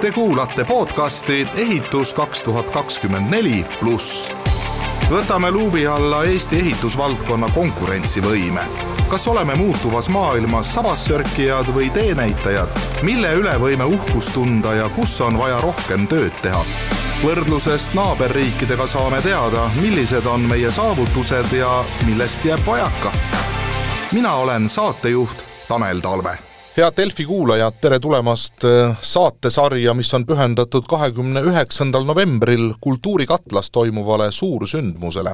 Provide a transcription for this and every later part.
Te kuulate podcasti Ehitus kaks tuhat kakskümmend neli pluss. võtame luubi alla Eesti ehitusvaldkonna konkurentsivõime. kas oleme muutuvas maailmas sabassörkijad või teenäitajad, mille üle võime uhkust tunda ja kus on vaja rohkem tööd teha? võrdlusest naaberriikidega saame teada, millised on meie saavutused ja millest jääb vajaka. mina olen saatejuht Tanel Talve head Delfi kuulajad, tere tulemast äh, saatesarja, mis on pühendatud kahekümne üheksandal novembril Kultuurikatlas toimuvale suursündmusele.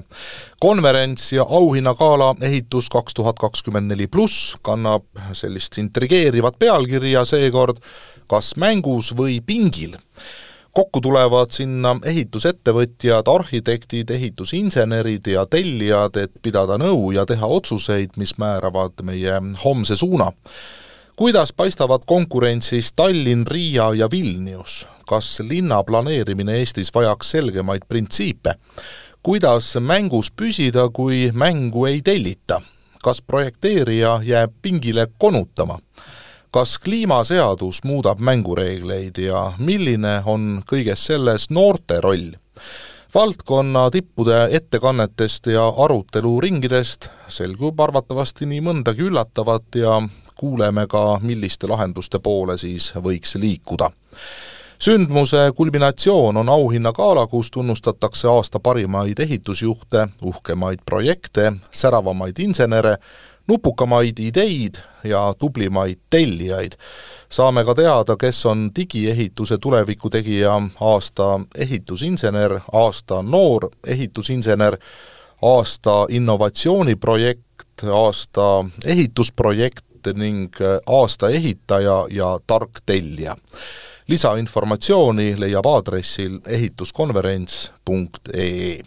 konverents ja auhinnagala Ehitus kaks tuhat kakskümmend neli pluss kannab sellist intrigeerivat pealkirja seekord Kas mängus või pingil kokku tulevad sinna ehitusettevõtjad, arhitektid, ehitusinsenerid ja tellijad, et pidada nõu ja teha otsuseid, mis määravad meie homse suuna kuidas paistavad konkurentsis Tallinn, Riia ja Vilnius? kas linna planeerimine Eestis vajaks selgemaid printsiipe? kuidas mängus püsida, kui mängu ei tellita? kas projekteerija jääb pingile konutama? kas kliimaseadus muudab mängureegleid ja milline on kõiges selles noorte roll? valdkonna tippude ettekannetest ja aruteluringidest selgub arvatavasti nii mõndagi üllatavat ja kuuleme ka, milliste lahenduste poole siis võiks liikuda. sündmuse kulminatsioon on auhinnagala, kus tunnustatakse aasta parimaid ehitusjuhte, uhkemaid projekte, säravamaid insenere, nupukamaid ideid ja tublimaid tellijaid. saame ka teada, kes on digiehituse tulevikutegija, aasta ehitusinsener, aasta noor ehitusinsener, aasta innovatsiooniprojekt, aasta ehitusprojekt ning äh, aasta ehitaja ja tark tellija. lisainformatsiooni leiab aadressil ehituskonverents.ee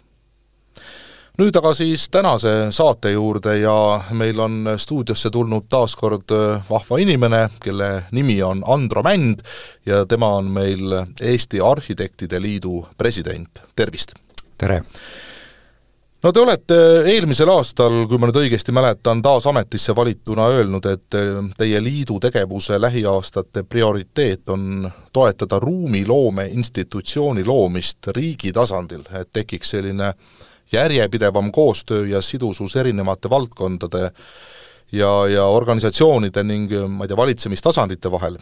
nüüd aga siis tänase saate juurde ja meil on stuudiosse tulnud taas kord äh, vahva inimene, kelle nimi on Andro Mänd ja tema on meil Eesti Arhitektide Liidu president, tervist! tere! No te olete eelmisel aastal, kui ma nüüd õigesti mäletan, taas ametisse valituna öelnud, et teie liidu tegevuse lähiaastate prioriteet on toetada ruumiloome institutsiooni loomist riigi tasandil, et tekiks selline järjepidevam koostöö ja sidusus erinevate valdkondade ja, ja organisatsioonide ning ma ei tea, valitsemistasandite vahel.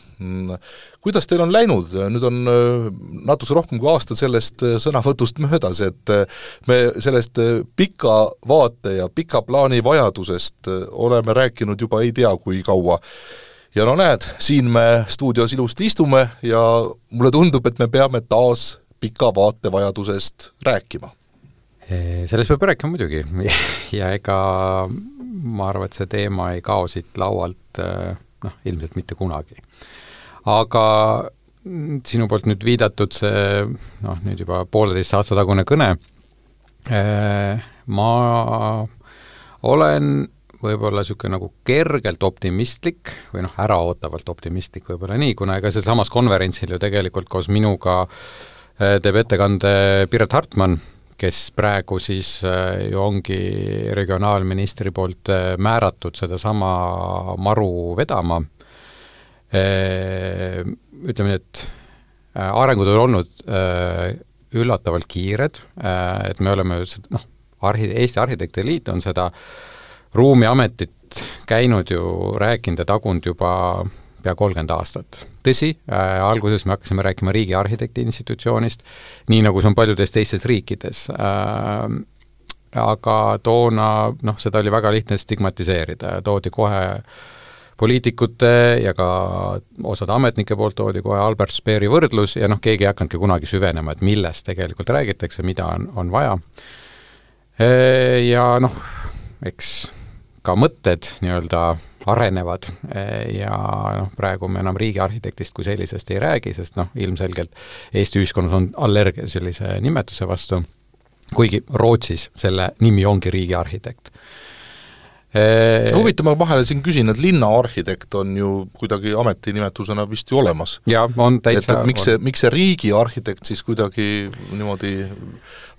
Kuidas teil on läinud, nüüd on äh, natuke rohkem kui aasta sellest äh, sõnavõtust möödas, et äh, me sellest pika vaate ja pika plaani vajadusest oleme rääkinud juba ei tea kui kaua. ja no näed, siin me stuudios ilusti istume ja mulle tundub, et me peame taas pika vaate vajadusest rääkima. Sellest peab rääkima muidugi ja ega ma arvan, et see teema ei kao siit laualt äh, noh, ilmselt mitte kunagi. aga sinu poolt nüüd viidatud see noh, nüüd juba pooleteist aasta tagune kõne, äh, ma olen võib-olla niisugune nagu kergelt optimistlik või noh, äraootavalt optimistlik võib-olla nii, kuna ega sealsamas konverentsil ju tegelikult koos minuga teeb ettekande Piret Hartmann, kes praegu siis äh, ju ongi regionaalministri poolt äh, määratud sedasama maru vedama, äh, ütleme nii, et arengud on olnud üllatavalt kiired, et me oleme noh, arhi-, Eesti Arhitektide Liit on seda ruumiametit käinud ju, rääkinud ja tagunud juba pea kolmkümmend aastat. Tõsi äh,, alguses me hakkasime rääkima riigiarhitekti institutsioonist, nii nagu see on paljudes teistes riikides äh,, aga toona noh, seda oli väga lihtne stigmatiseerida ja toodi kohe poliitikute ja ka osade ametnike poolt toodi kohe Albert Speeri võrdlus ja noh, keegi ei hakanudki kunagi süvenema, et millest tegelikult räägitakse, mida on, on vaja. Äh, ja noh, eks ka mõtted nii-öelda arenevad eh, ja noh, praegu me enam riigiarhitektist kui sellisest ei räägi, sest noh, ilmselgelt Eesti ühiskonnas on allergia sellise nimetuse vastu, kuigi Rootsis selle nimi ongi riigiarhitekt huvitav, ma vahele siin küsin, et linnaarhitekt on ju kuidagi ametinimetusena vist ju olemas. jaa, on täitsa et, et miks see, miks see riigiarhitekt siis kuidagi niimoodi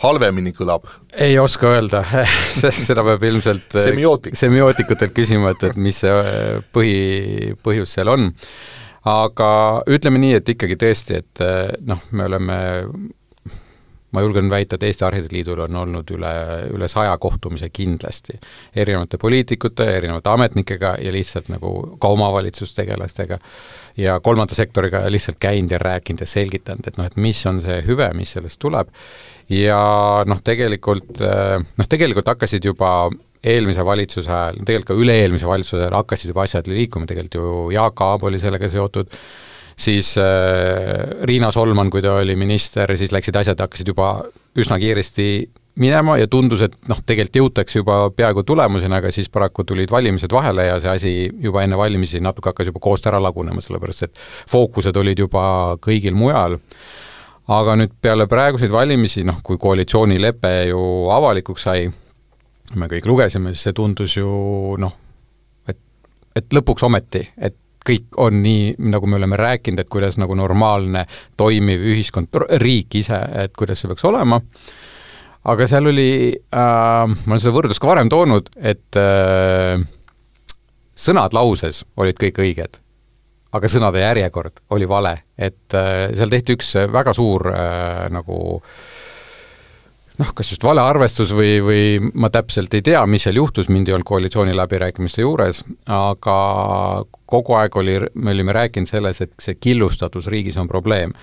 halvemini kõlab? ei oska öelda seda peab ilmselt semiootik. semiootikutelt küsima, et, et mis see põhi, põhjus seal on aga ütleme nii, et ikkagi tõesti, et noh, me oleme ma julgen väita, et Eesti Arhitektide Liidul on olnud üle, üle saja kohtumise kindlasti. Erinevate poliitikute, erinevate ametnikega ja lihtsalt nagu ka omavalitsustegelastega ja kolmanda sektoriga lihtsalt käinud ja rääkinud ja selgitanud, et noh, et mis on see hüve, mis sellest tuleb, ja noh, tegelikult noh, tegelikult hakkasid juba eelmise valitsuse ajal, tegelikult ka üle-eelmise valitsuse ajal hakkasid juba asjad liikuma, tegelikult ju Jaak Aab oli sellega seotud, siis äh, Riina Solman, kui ta oli minister, siis läksid asjad, hakkasid juba üsna kiiresti minema ja tundus, et noh, tegelikult jõutakse juba peaaegu tulemuseni, aga siis paraku tulid valimised vahele ja see asi juba enne valimisi natuke hakkas juba koost ära lagunema, sellepärast et fookused olid juba kõigil mujal. aga nüüd peale praeguseid valimisi, noh, kui koalitsioonilepe ju avalikuks sai, me kõik lugesime, siis see tundus ju noh, et, et lõpuks ometi, et kõik on nii, nagu me oleme rääkinud, et kuidas nagu normaalne toimiv ühiskond, riik ise, et kuidas see peaks olema, aga seal oli äh,, ma olen seda võrdlust ka varem toonud, et äh, sõnad lauses olid kõik õiged, aga sõnade järjekord oli vale, et äh, seal tehti üks väga suur äh, nagu äh, noh, kas just valearvestus või, või ma täpselt ei tea, mis seal juhtus, mind ei olnud koalitsiooni läbirääkimiste juures, aga kogu aeg oli, me olime rääkinud selles, et see killustatus riigis on probleem.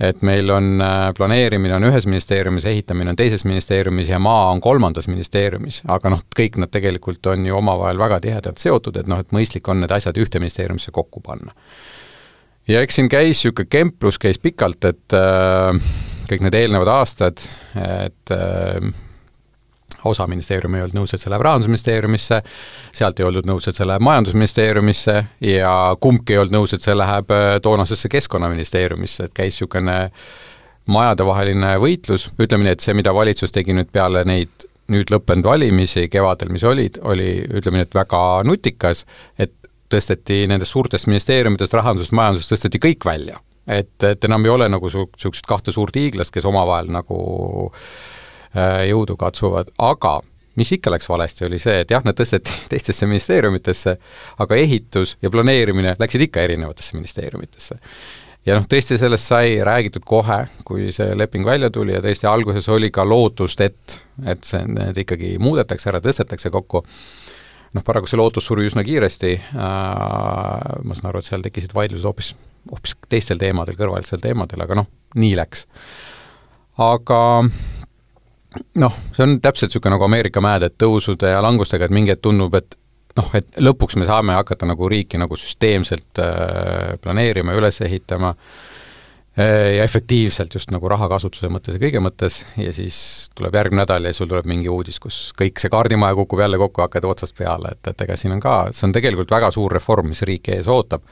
et meil on äh, planeerimine on ühes ministeeriumis, ehitamine on teises ministeeriumis ja maa on kolmandas ministeeriumis, aga noh, kõik nad tegelikult on ju omavahel väga tihedalt seotud, et noh, et mõistlik on need asjad ühte ministeeriumisse kokku panna. ja eks siin käis niisugune kemplus, käis pikalt, et äh, kõik need eelnevad aastad, et äh, osa ministeeriumi ei olnud nõus, et see läheb Rahandusministeeriumisse, sealt ei oldud nõus, et see läheb Majandusministeeriumisse ja kumbki ei olnud nõus, et see läheb äh, toonasesse Keskkonnaministeeriumisse, et käis niisugune majadevaheline võitlus, ütleme nii, et see, mida valitsus tegi nüüd peale neid nüüd lõppenud valimisi kevadel, mis olid, oli ütleme nii, et väga nutikas, et tõsteti nendest suurtest ministeeriumidest, rahandusest, majandusest, tõsteti kõik välja et, et enam ei ole nagu su-, niisugust kahte suurt hiiglast, kes omavahel nagu äh, jõudu katsuvad, aga mis ikka läks valesti, oli see, et jah, nad tõsteti teistesse ministeeriumitesse, aga ehitus ja planeerimine läksid ikka erinevatesse ministeeriumitesse. ja noh, tõesti sellest sai räägitud kohe, kui see leping välja tuli ja tõesti alguses oli ka lootust, et, et see, need ikkagi muudetakse ära, tõstetakse kokku, noh, paraku see lootus suri üsna kiiresti äh,, ma saan aru, et seal tekkisid vaidlused hoopis hoopis teistel teemadel, kõrvalistel teemadel, aga noh, nii läks. aga noh, see on täpselt niisugune nagu Ameerika mäed, et tõusude ja langustega, et mingi hetk tundub, et noh, et lõpuks me saame hakata nagu riiki nagu süsteemselt äh, planeerima ja üles ehitama äh, ja efektiivselt just nagu rahakasutuse mõttes ja kõige mõttes. Ja siis tuleb järgmine nädal ja sul tuleb mingi uudis, kus kõik see kaardimaja kukub jälle kokku, hakkad otsast peale, et, et ega siin on ka, see on tegelikult väga suur reform, mis riiki ees ootab.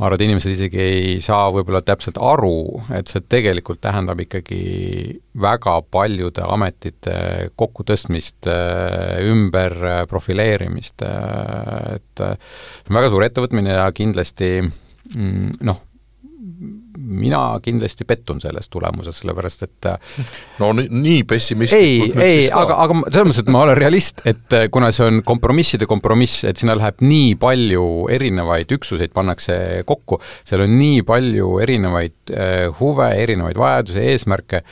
Ma arvan, et inimesed isegi ei saa võib-olla täpselt aru, et see tegelikult tähendab ikkagi väga paljude ametite kokkutõstmist, ümber profileerimist, et see on väga suur ettevõtmine ja kindlasti mm, noh, mina kindlasti pettun selles tulemuses, sellepärast et no nii pessimistlikult ei, ei, aga, aga selles mõttes, et ma olen realist, et äh, kuna see on kompromisside kompromiss, et sinna läheb nii palju erinevaid üksuseid, pannakse kokku, seal on nii palju erinevaid äh, huve, erinevaid vajadusi, eesmärke,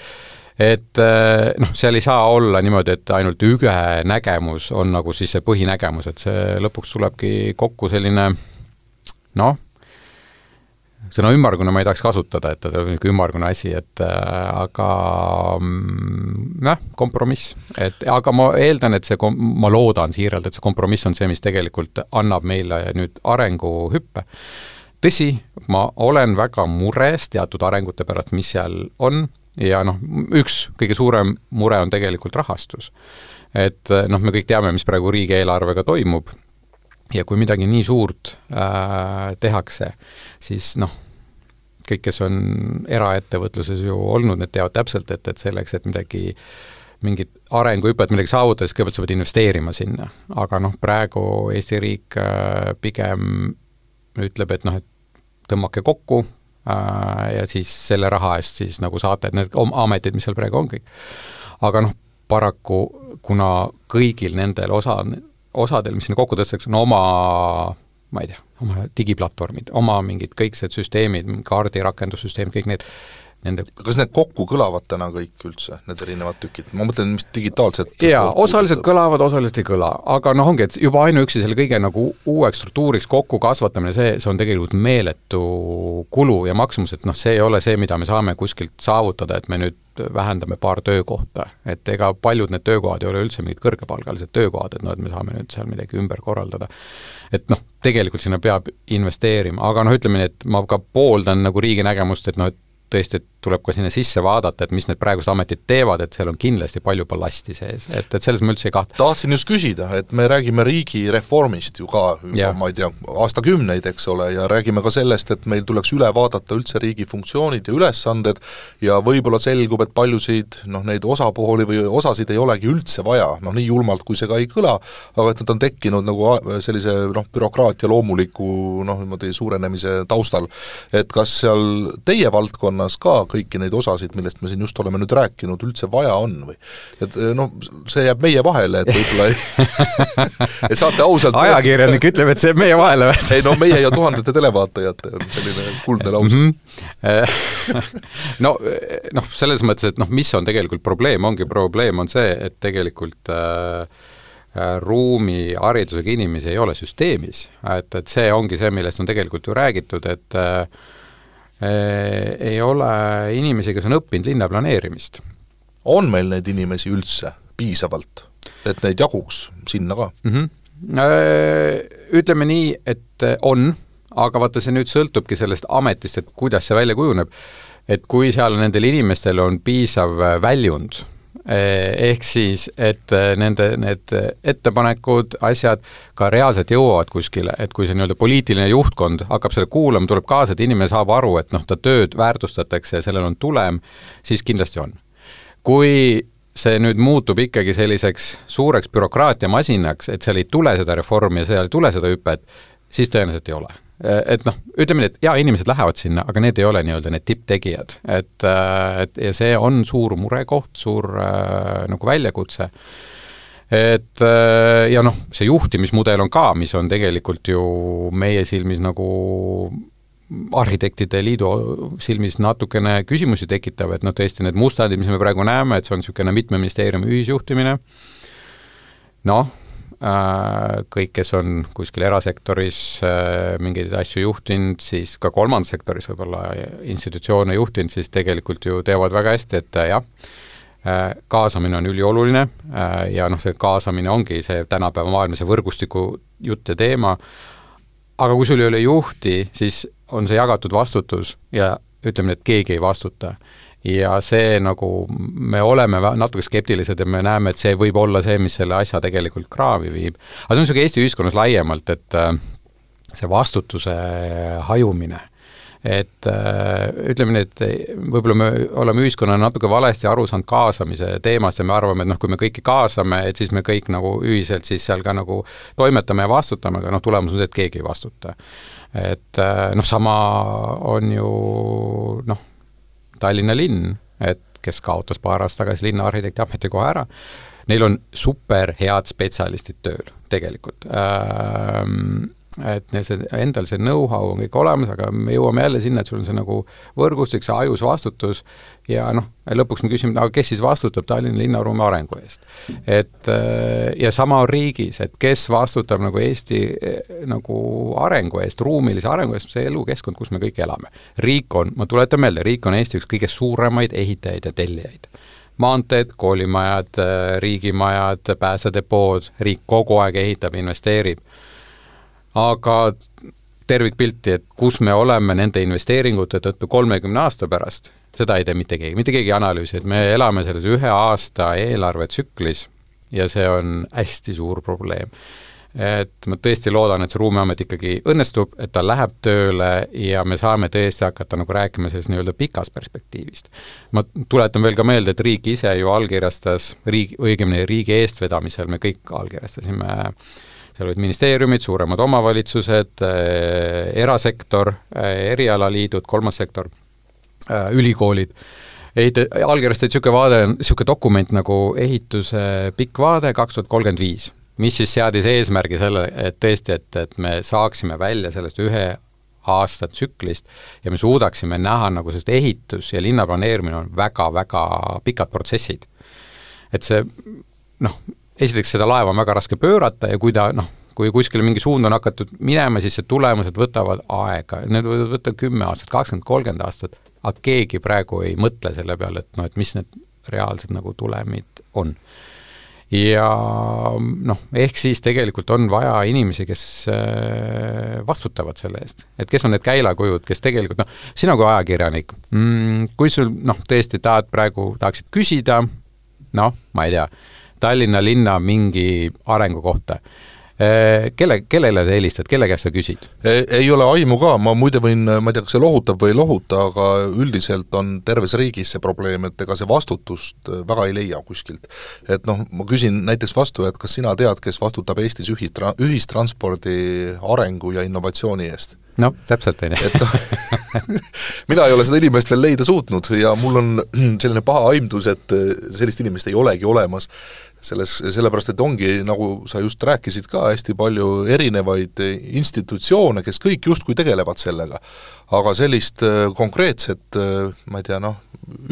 et äh, noh, seal ei saa olla niimoodi, et ainult ühe nägemus on nagu siis see põhinägemus, et see lõpuks tulebki kokku selline noh, sõna ümmargune ma ei tahaks kasutada, et ta on niisugune ümmargune asi, et äh, aga mm, jah, kompromiss. et aga ma eeldan, et see kom-, ma loodan siiralt, et see kompromiss on see, mis tegelikult annab meile nüüd arenguhüppe. tõsi, ma olen väga mures teatud arengute pärast, mis seal on, ja noh, üks kõige suurem mure on tegelikult rahastus. et noh, me kõik teame, mis praegu riigieelarvega toimub ja kui midagi nii suurt äh, tehakse, siis noh, kõik, kes on eraettevõtluses ju olnud, need teavad täpselt, et, et selleks, et midagi mingit arenguhüpet, midagi saavutada, siis kõigepealt sa pead investeerima sinna. aga noh, praegu Eesti riik äh, pigem ütleb, et noh, et tõmmake kokku äh, ja siis selle raha eest siis nagu saate, et need ametid, mis seal praegu on kõik. aga noh, paraku kuna kõigil nendel osa, osadel, mis sinna kokku tõstetakse, on oma ma ei tea, oma digiplatvormid, oma mingid kõiksed süsteemid, kaardi rakendussüsteem, kõik need nende kas need kokku kõlavad täna kõik üldse, need erinevad tükid, ma mõtlen, mis digitaalselt jaa, osaliselt kõlavad, osaliselt ei kõla, aga noh, ongi, et juba ainuüksi selle kõige nagu uueks struktuuriks kokku kasvatamine, see, see on tegelikult meeletu kulu ja maksumus, et noh, see ei ole see, mida me saame kuskilt saavutada, et me nüüd vähendame paar töökohta. et ega paljud need töökohad ei ole üldse mingid kõrgepalgalised töökohad, et noh, et me saame nüüd seal midagi ümber korraldada. et noh, tegelikult sinna peab investeerima, aga noh, ütleme nii, et ma ka pooldan nagu riigi nägemust, et noh, et tõesti, et tuleb ka sinna sisse vaadata, et mis need praegused ametid teevad, et seal on kindlasti palju ballasti sees, et, et selles ma üldse ei kahtle. tahtsin just küsida, et me räägime riigireformist ju ka juba, ma ei tea, aastakümneid, eks ole, ja räägime ka sellest, et meil tuleks üle vaadata üldse riigi funktsioonid ja ülesanded ja võib-olla selgub, et paljusid noh, neid osapooli või osasid ei olegi üldse vaja, noh nii julmalt, kui see ka ei kõla, aga et nad on tekkinud nagu sellise noh, bürokraatia loomuliku noh, niimoodi suurenemise taustal. et kas seal teie valdkonnas ka kõiki neid osasid, millest me siin just oleme nüüd rääkinud, üldse vaja on või? et eh, noh, see jääb meie vahele, et võib-olla ei et saate ausalt ajakirjanik ütleb, et see jääb meie vahele või? ei no meie ja tuhandete televaatajate on selline kuldne lause mm. -hmm. no noh, selles mõttes, et noh, mis on tegelikult probleem, ongi probleem on see, et tegelikult äh, äh ruumiharidusega inimesi ei ole süsteemis, et, et see ongi see, millest on tegelikult ju räägitud, et Äh, ei ole inimesi, kes on õppinud linnaplaneerimist. on meil neid inimesi üldse piisavalt, et neid jaguks sinna ka mm? -hmm. Ütleme nii, et äh, on, aga vaata, see nüüd sõltubki sellest ametist, et kuidas see välja kujuneb. et kui seal nendel inimestel on piisav väljund ehk siis, et eh, nende need ettepanekud, asjad ka reaalselt jõuavad kuskile, et kui see nii-öelda poliitiline juhtkond hakkab selle kuulama, tuleb kaasa, et inimene saab aru, et noh, ta tööd väärtustatakse ja sellel on tulem, siis kindlasti on. kui see nüüd muutub ikkagi selliseks suureks bürokraatiamasinaks, et seal ei tule seda reformi ja seal ei tule seda hüpet, siis tõenäoliselt ei ole et noh, ütleme nii, et jaa, inimesed lähevad sinna, aga need ei ole nii-öelda need tipptegijad, et, äh, et ja see on suur murekoht, suur äh, nagu väljakutse, et äh, ja noh, see juhtimismudel on ka, mis on tegelikult ju meie silmis nagu arhitektide liidu silmis natukene küsimusi tekitav, et noh, tõesti need mustandid, mis me praegu näeme, et see on niisugune mitme ministeeriumi ühisjuhtimine, noh, Äh, kõik, kes on kuskil erasektoris äh, mingeid asju juhtinud, siis ka kolmandas sektoris võib-olla institutsioone juhtinud, siis tegelikult ju teavad väga hästi, et äh, jah, kaasamine on ülioluline ja noh, see kaasamine ongi see tänapäeva maailma see võrgustiku jutt ja teema, aga kui sul ei ole juhti, siis on see jagatud vastutus ja ütleme et keegi ei vastuta ja see nagu, me oleme natuke skeptilised ja me näeme, et see võib olla see, mis selle asja tegelikult kraavi viib. aga see on niisugune Eesti ühiskonnas laiemalt, et äh, see vastutuse hajumine et äh, ütleme nii, et võib-olla me oleme ühiskonnana natuke valesti aru saanud kaasamise teemast ja me arvame, et noh, kui me kõiki kaasame, et siis me kõik nagu ühiselt siis seal ka nagu toimetame ja vastutame, aga noh, tulemus on see, et keegi ei vastuta. et äh, noh, sama on ju noh, Tallinna linn, et kes kaotas paar aastat tagasi linnaarhitekti ametikoha ära, neil on super head spetsialistid tööl tegelikult. Ähm, et see, endal see know-how on kõik olemas, aga me jõuame jälle sinna, et sul on see nagu võrgustik, see ajus vastutus ja noh, lõpuks me küsime, aga kes siis vastutab Tallinna linnaruumi arengu eest. et äh, ja sama on riigis, et kes vastutab nagu Eesti äh, nagu arengu eest, ruumilise arengu eest, see elukeskkond, kus me kõik elame. riik on, ma tuletan meelde, riik on Eesti üks kõige suuremaid ehitajaid ja tellijaid maanteed, koolimajad, äh, riigimajad, päästedepood, riik kogu aeg ehitab, investeerib aga tervikpilti, et kus me oleme nende investeeringute tõttu kolmekümne aasta pärast, seda ei tee mitte keegi, mitte keegi ei analüüsi, et me elame selles ühe aasta eelarvetsüklis ja see on hästi suur probleem. et ma tõesti loodan, et see Ruumiamet ikkagi õnnestub, et ta läheb tööle ja me saame tõesti hakata nagu rääkima sellest nii-öelda pikast perspektiivist. ma tuletan veel ka meelde, et riik ise ju allkirjastas, riigi, õigemini riigi eestvedamisel me kõik allkirjastasime äh, seal olid ministeeriumid, suuremad omavalitsused, äh, erasektor, äh, erialaliidud, kolmas sektor, äh, ülikoolid, ehit-, allkirjastati niisugune vaade, niisugune dokument nagu ehituse pikk vaade kaks tuhat kolmkümmend viis mis siis seadis eesmärgi selle, et tõesti, et, et me saaksime välja sellest ühe aasta tsüklist ja me suudaksime näha nagu sellist ehitus ja linnaplaneerimine on väga-väga pikad protsessid. et see noh, esiteks seda laeva on väga raske pöörata ja kui ta noh, kui kuskile mingi suund on hakatud minema, siis see tulemused võtavad aega, need võivad võtta kümme aastat, kakskümmend, kolmkümmend aastat, aga keegi praegu ei mõtle selle peale, et noh, et mis need reaalsed nagu tulemid on ja noh, ehk siis tegelikult on vaja inimesi, kes äh, vastutavad selle eest. et kes on need käilakujud, kes tegelikult noh, sina kui ajakirjanik mm,, kui sul noh, tõesti tahad praegu, tahaksid küsida, noh, ma ei tea, Tallinna linna mingi arengu kohta Äh, kelle, kellele sa helistad, kelle käest sa küsid? ei ole aimu ka, ma muide võin, ma ei tea, kas see lohutab või ei lohuta, aga üldiselt on terves riigis see probleem, et ega see vastutust äh, väga ei leia kuskilt. et noh, ma küsin näiteks vastu, et kas sina tead, kes vastutab Eestis ühistra-, ühistranspordi arengu ja innovatsiooni eest? noh, täpselt, on ju. noh, mina ei ole seda inimest veel leida suutnud ja mul on selline paha aimdus, et äh, sellist inimest ei olegi olemas selles, sellepärast et ongi, nagu sa just rääkisid ka, hästi palju erinevaid institutsioone, kes kõik justkui tegelevad sellega. aga sellist äh, konkreetset, äh, ma ei tea, noh,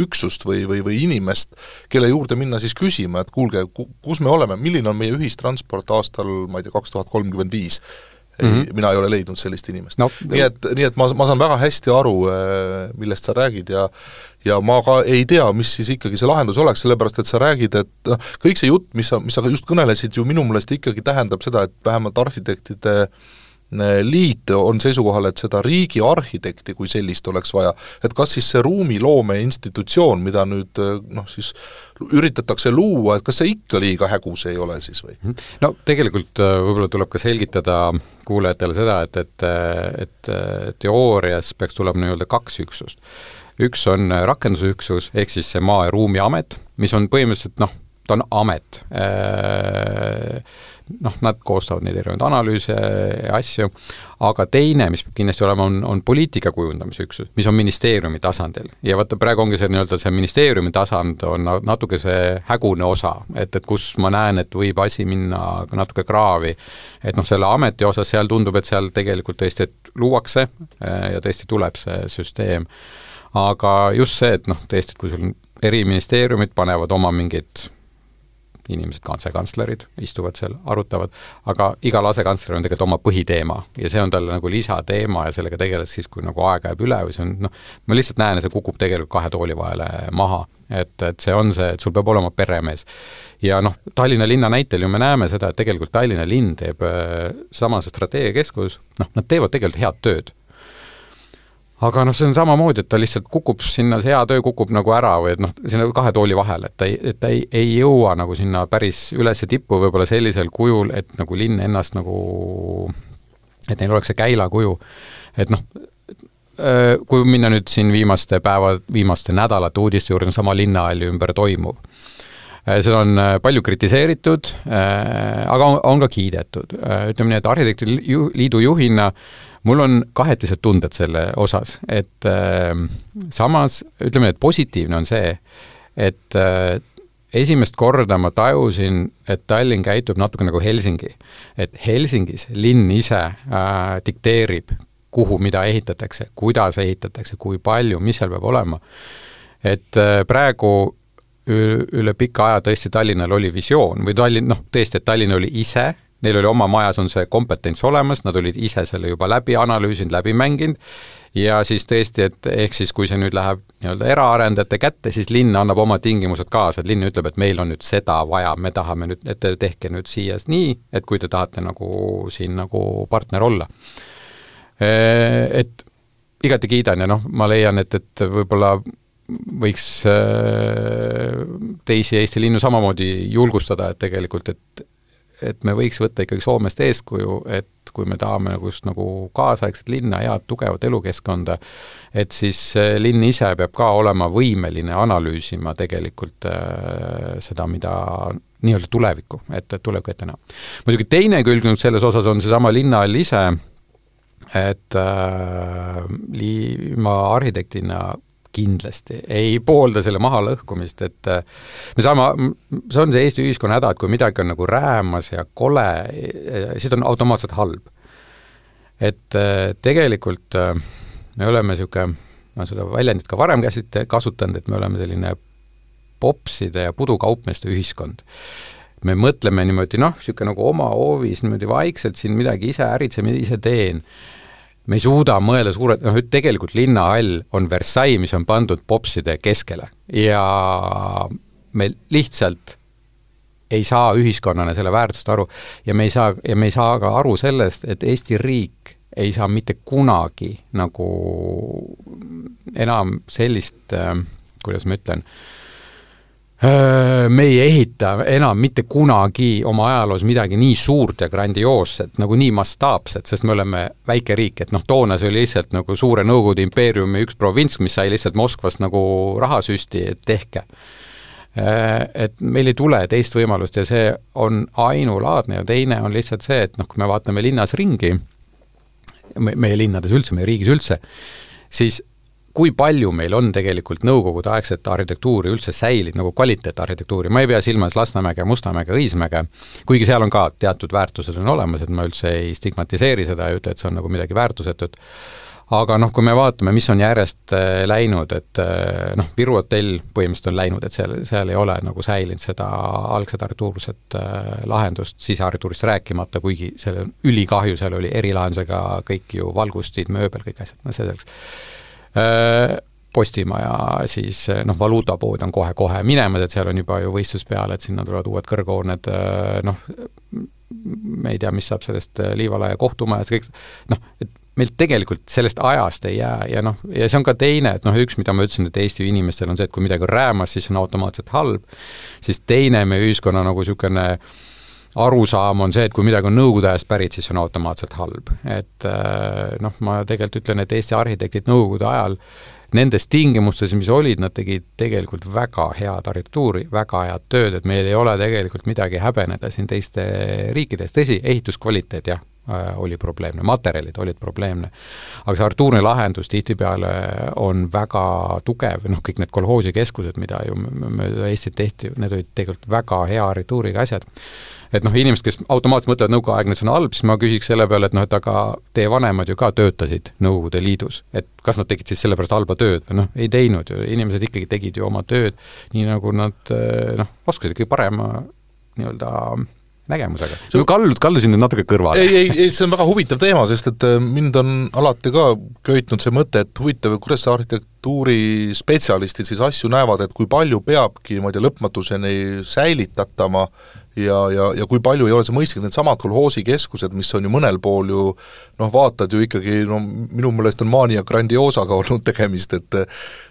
üksust või, või, või inimest, kelle juurde minna siis küsima, et kuulge, kus me oleme, milline on meie ühistransport aastal, ma ei tea, kaks tuhat kolmkümmend viis, ei mm, -hmm. mina ei ole leidnud sellist inimest no,. nii et, nii et ma, ma saan väga hästi aru, äh, millest sa räägid ja ja ma ka ei tea, mis siis ikkagi see lahendus oleks, sellepärast et sa räägid, et noh, kõik see jutt, mis sa, mis sa just kõnelesid, ju minu meelest ikkagi tähendab seda, et vähemalt arhitektide äh, liit on seisukohal, et seda riigiarhitekti kui sellist oleks vaja. et kas siis see ruumiloome institutsioon, mida nüüd noh, siis üritatakse luua, et kas see ikka liiga hägus ei ole siis või? Mhm. no tegelikult äh, võib-olla tuleb ka selgitada kuulajatele seda, et, et, et teoorias peaks tulema nii-öelda kaks üksust. üks on rakendusüksus, ehk siis see Maa- ja Ruumiamet, mis on põhimõtteliselt noh, ta on amet äh, noh, nad koostavad neid erinevaid analüüse ja asju, aga teine, mis peab kindlasti olema, on, on poliitika kujundamise üksus, mis on ministeeriumi tasandil. ja vaata, praegu ongi see nii-öelda see ministeeriumi tasand on natuke see hägune osa, et, et kus ma näen, et võib asi minna natuke kraavi. et noh, selle ameti osas seal tundub, et seal tegelikult tõesti, et luuakse eh, ja tõesti tuleb see süsteem. aga just see, et noh, tõesti, et kui sul eri ministeeriumid panevad oma mingid inimesed, asekantslerid istuvad seal, arutavad, aga igal asekantsleril on tegelikult oma põhiteema ja see on talle nagu lisateema ja sellega tegeles siis, kui nagu aega jääb üle või see on noh, ma lihtsalt näen, et see kukub tegelikult kahe tooli vahele maha. et, et see on see, et sul peab olema peremees. ja noh, Tallinna linna näitel ju me näeme seda, et tegelikult Tallinna linn teeb, äh, samas strateegiakeskus, noh, nad teevad tegelikult head tööd aga noh, see on samamoodi, et ta lihtsalt kukub sinna, see hea töö kukub nagu ära või et noh, sinna kahe tooli vahele, et ta ei, et ta ei, ei jõua nagu sinna päris üles tippu võib-olla sellisel kujul, et nagu linn ennast nagu, et neil oleks see käilakuju. et noh, kui minna nüüd siin viimaste päeva, viimaste nädalate uudiste juurde, sama linnahalli ümber toimuv seda on palju kritiseeritud, aga on, on ka kiidetud. ütleme nii, et Arhitektide Liidu juhina mul on kahetised tunded selle osas, et äh, samas ütleme, et positiivne on see, et äh, esimest korda ma tajusin, et Tallinn käitub natuke nagu Helsingi. et Helsingis linn ise äh, dikteerib, kuhu mida ehitatakse, kuidas ehitatakse, kui palju, mis seal peab olema. et äh, praegu üle pika aja tõesti Tallinnal oli visioon või Tallinn, noh tõesti, et Tallinn oli ise neil oli oma majas on see kompetents olemas, nad olid ise selle juba läbi analüüsinud, läbi mänginud, ja siis tõesti, et ehk siis, kui see nüüd läheb nii-öelda eraarendajate kätte, siis linn annab oma tingimused kaasa, et linn ütleb, et meil on nüüd seda vaja, me tahame nüüd, et te tehke nüüd siia nii, et kui te tahate nagu siin nagu partner olla. Et igati kiidan ja noh, ma leian, et, et võib-olla võiks teisi Eesti linnu samamoodi julgustada, et tegelikult, et et me võiks võtta ikkagi Soomest eeskuju, et kui me tahame nagu just nagu kaasaegset linna, head tugevat elukeskkonda, et siis linn ise peab ka olema võimeline analüüsima tegelikult äh, seda, mida nii-öelda tulevikku, et tulevikku ette näha. muidugi teine külg nüüd selles osas on seesama linnahall ise, et äh, li-, ma arhitektina kindlasti ei poolda selle mahalõhkumist, et äh, me saame, see on see Eesti ühiskonna häda, et kui midagi on nagu räämas ja kole, siis ta on automaatselt halb. et äh, tegelikult äh, me oleme niisugune, ma olen seda väljendit ka varem käsit-, kasutanud, et me oleme selline popside ja pudukaupmeeste ühiskond me mõtleme niimoodi noh, niisugune nagu oma hoovis niimoodi vaikselt siin midagi ise äritseme, ise teen me ei suuda mõelda suurelt, noh, tegelikult linnahall on Versailles, mis on pandud popside keskele. Ja me lihtsalt ei saa ühiskonnana selle väärtust aru ja me ei saa, ja me ei saa ka aru sellest, et Eesti riik ei saa mitte kunagi nagu enam sellist kuidas ma ütlen äh,, me ei ehita enam mitte kunagi oma ajaloos midagi nii suurt ja grandioosset, nagu nii mastaapset, sest me oleme väike riik, et noh, toona see oli lihtsalt nagu suure Nõukogude impeeriumi üks provints, mis sai lihtsalt Moskvast nagu rahasüsti, et tehke. Et meil ei tule teist võimalust ja see on ainulaadne ja teine on lihtsalt see, et noh, kui me vaatame linnas ringi, meie linnades üldse, meie riigis üldse, siis kui palju meil on tegelikult nõukogudeaegset arhitektuuri üldse säilinud, nagu kvaliteetarhitektuuri, ma ei pea silmas Lasnamäge, Mustamäge, Õismäge, kuigi seal on ka teatud väärtused on olemas, et ma üldse ei stigmatiseeri seda ja ütle, et see on nagu midagi väärtusetut, aga noh, kui me vaatame, mis on järjest äh, läinud, et äh, noh, Viru hotell põhimõtteliselt on läinud, et seal, seal ei ole nagu säilinud seda algset arhitektuurset äh, lahendust, sisearhitektuurist rääkimata, kuigi selle ülikahju, seal oli erilahendusega kõik ju valgustid, mööbel, kõik asjad, no see selleks Postimaja siis äh, noh, valuutapood on kohe-kohe minemas, et seal on juba ju võistlus peal, et sinna tulevad uued kõrghooned, äh, noh, me ei tea, mis saab sellest Liivalaia kohtumajast, kõik noh, et meil tegelikult sellest ajast ei jää ja noh, ja see on ka teine, et noh, üks, mida ma ütlesin, et Eesti inimestel on see, et kui midagi on räämas, siis see on automaatselt halb, siis teine meie ühiskonna nagu niisugune arusaam on see, et kui midagi on Nõukogude ajast pärit, siis see on automaatselt halb. et noh, ma tegelikult ütlen, et Eesti arhitektid Nõukogude ajal nendes tingimustes, mis olid, nad tegid tegelikult väga head arhitektuuri, väga head tööd, et meil ei ole tegelikult midagi häbeneda siin teiste riikides, tõsi, ehituskvaliteet jah, äh, oli probleemne, materjalid olid probleemne. aga see arhitektuurne lahendus tihtipeale on väga tugev, noh, kõik need kolhoosikeskused, mida ju mööda Eestit tehti, need olid tegelikult väga hea arhitektuuriga asjad et noh, inimesed, kes automaatselt mõtlevad nõukaaegne, on halb, siis ma küsiks selle peale, et noh, et aga teie vanemad ju ka töötasid Nõukogude Liidus, et kas nad tegid siis sellepärast halba tööd või noh, ei teinud ju, inimesed ikkagi tegid ju oma tööd nii, nagu nad eh, noh, oskasid ikkagi parema nii-öelda nägemusega. sa kallud, kallusin nüüd natuke kõrvale. ei, ei, ei see on väga huvitav teema, sest et eh, mind on alati ka köitnud see mõte, et huvitav, kuidas see arhitektuurispetsialistid siis asju näevad, et kui palju peabki niimoodi lõpmatuseni säilitatama ja, ja, ja kui palju ei ole see mõistlik, needsamad kolhoosikeskused, mis on ju mõnel pool ju noh, vaatad ju ikkagi no minu meelest on Mania Grandiosaga olnud tegemist, et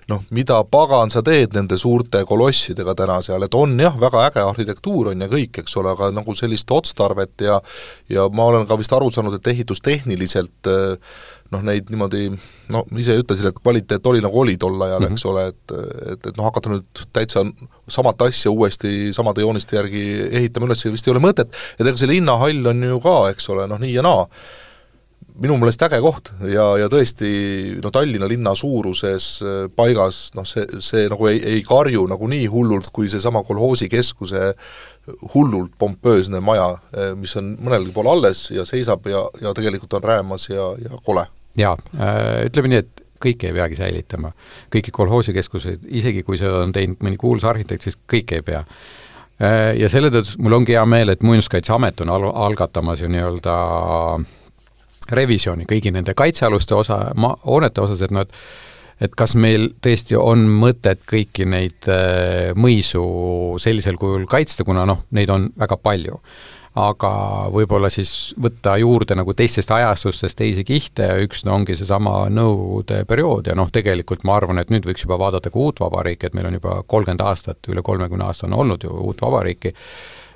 noh, mida pagan sa teed nende suurte kolossidega täna seal, et on jah, väga äge arhitektuur on ja kõik, eks ole, aga nagu sellist otstarvet ja ja ma olen ka vist aru saanud, et ehitustehniliselt äh, noh, neid niimoodi no ise ütlesid, et kvaliteet oli nagu oli tol ajal mm, -hmm. eks ole, et et, et noh, hakata nüüd täitsa samat asja uuesti samade jooniste järgi ehitama üles vist ei ole mõtet, et ega see linnahall on ju ka, eks ole, noh nii ja naa, minu meelest äge koht ja, ja tõesti no Tallinna linna suuruses äh, paigas noh, see, see nagu ei, ei karju nagu nii hullult, kui seesama kolhoosikeskuse hullult pompöösne maja, äh, mis on mõnelgi pool alles ja seisab ja, ja tegelikult on räämas ja, ja kole. jaa, äh, ütleme nii, et kõike ei peagi säilitama. kõiki kolhoosikeskuseid, isegi kui seda on teinud mõni kuulus arhitekt, siis kõike ei pea ja selle tõttu mul ongi hea meel, et Muinsuskaitseamet on al-, algatamas ju nii-öelda revisjoni kõigi nende kaitsealuste osa, maa, hoonete osas, et noh, et et kas meil tõesti on mõtet kõiki neid äh, mõisu sellisel kujul kaitsta, kuna noh, neid on väga palju. aga võib-olla siis võtta juurde nagu teistest ajastustest teisi kihte ja üks no ongi seesama Nõukogude periood ja noh, tegelikult ma arvan, et nüüd võiks juba vaadata ka uut vabariiki, et meil on juba kolmkümmend aastat, üle kolmekümne aasta on olnud ju uut vabariiki,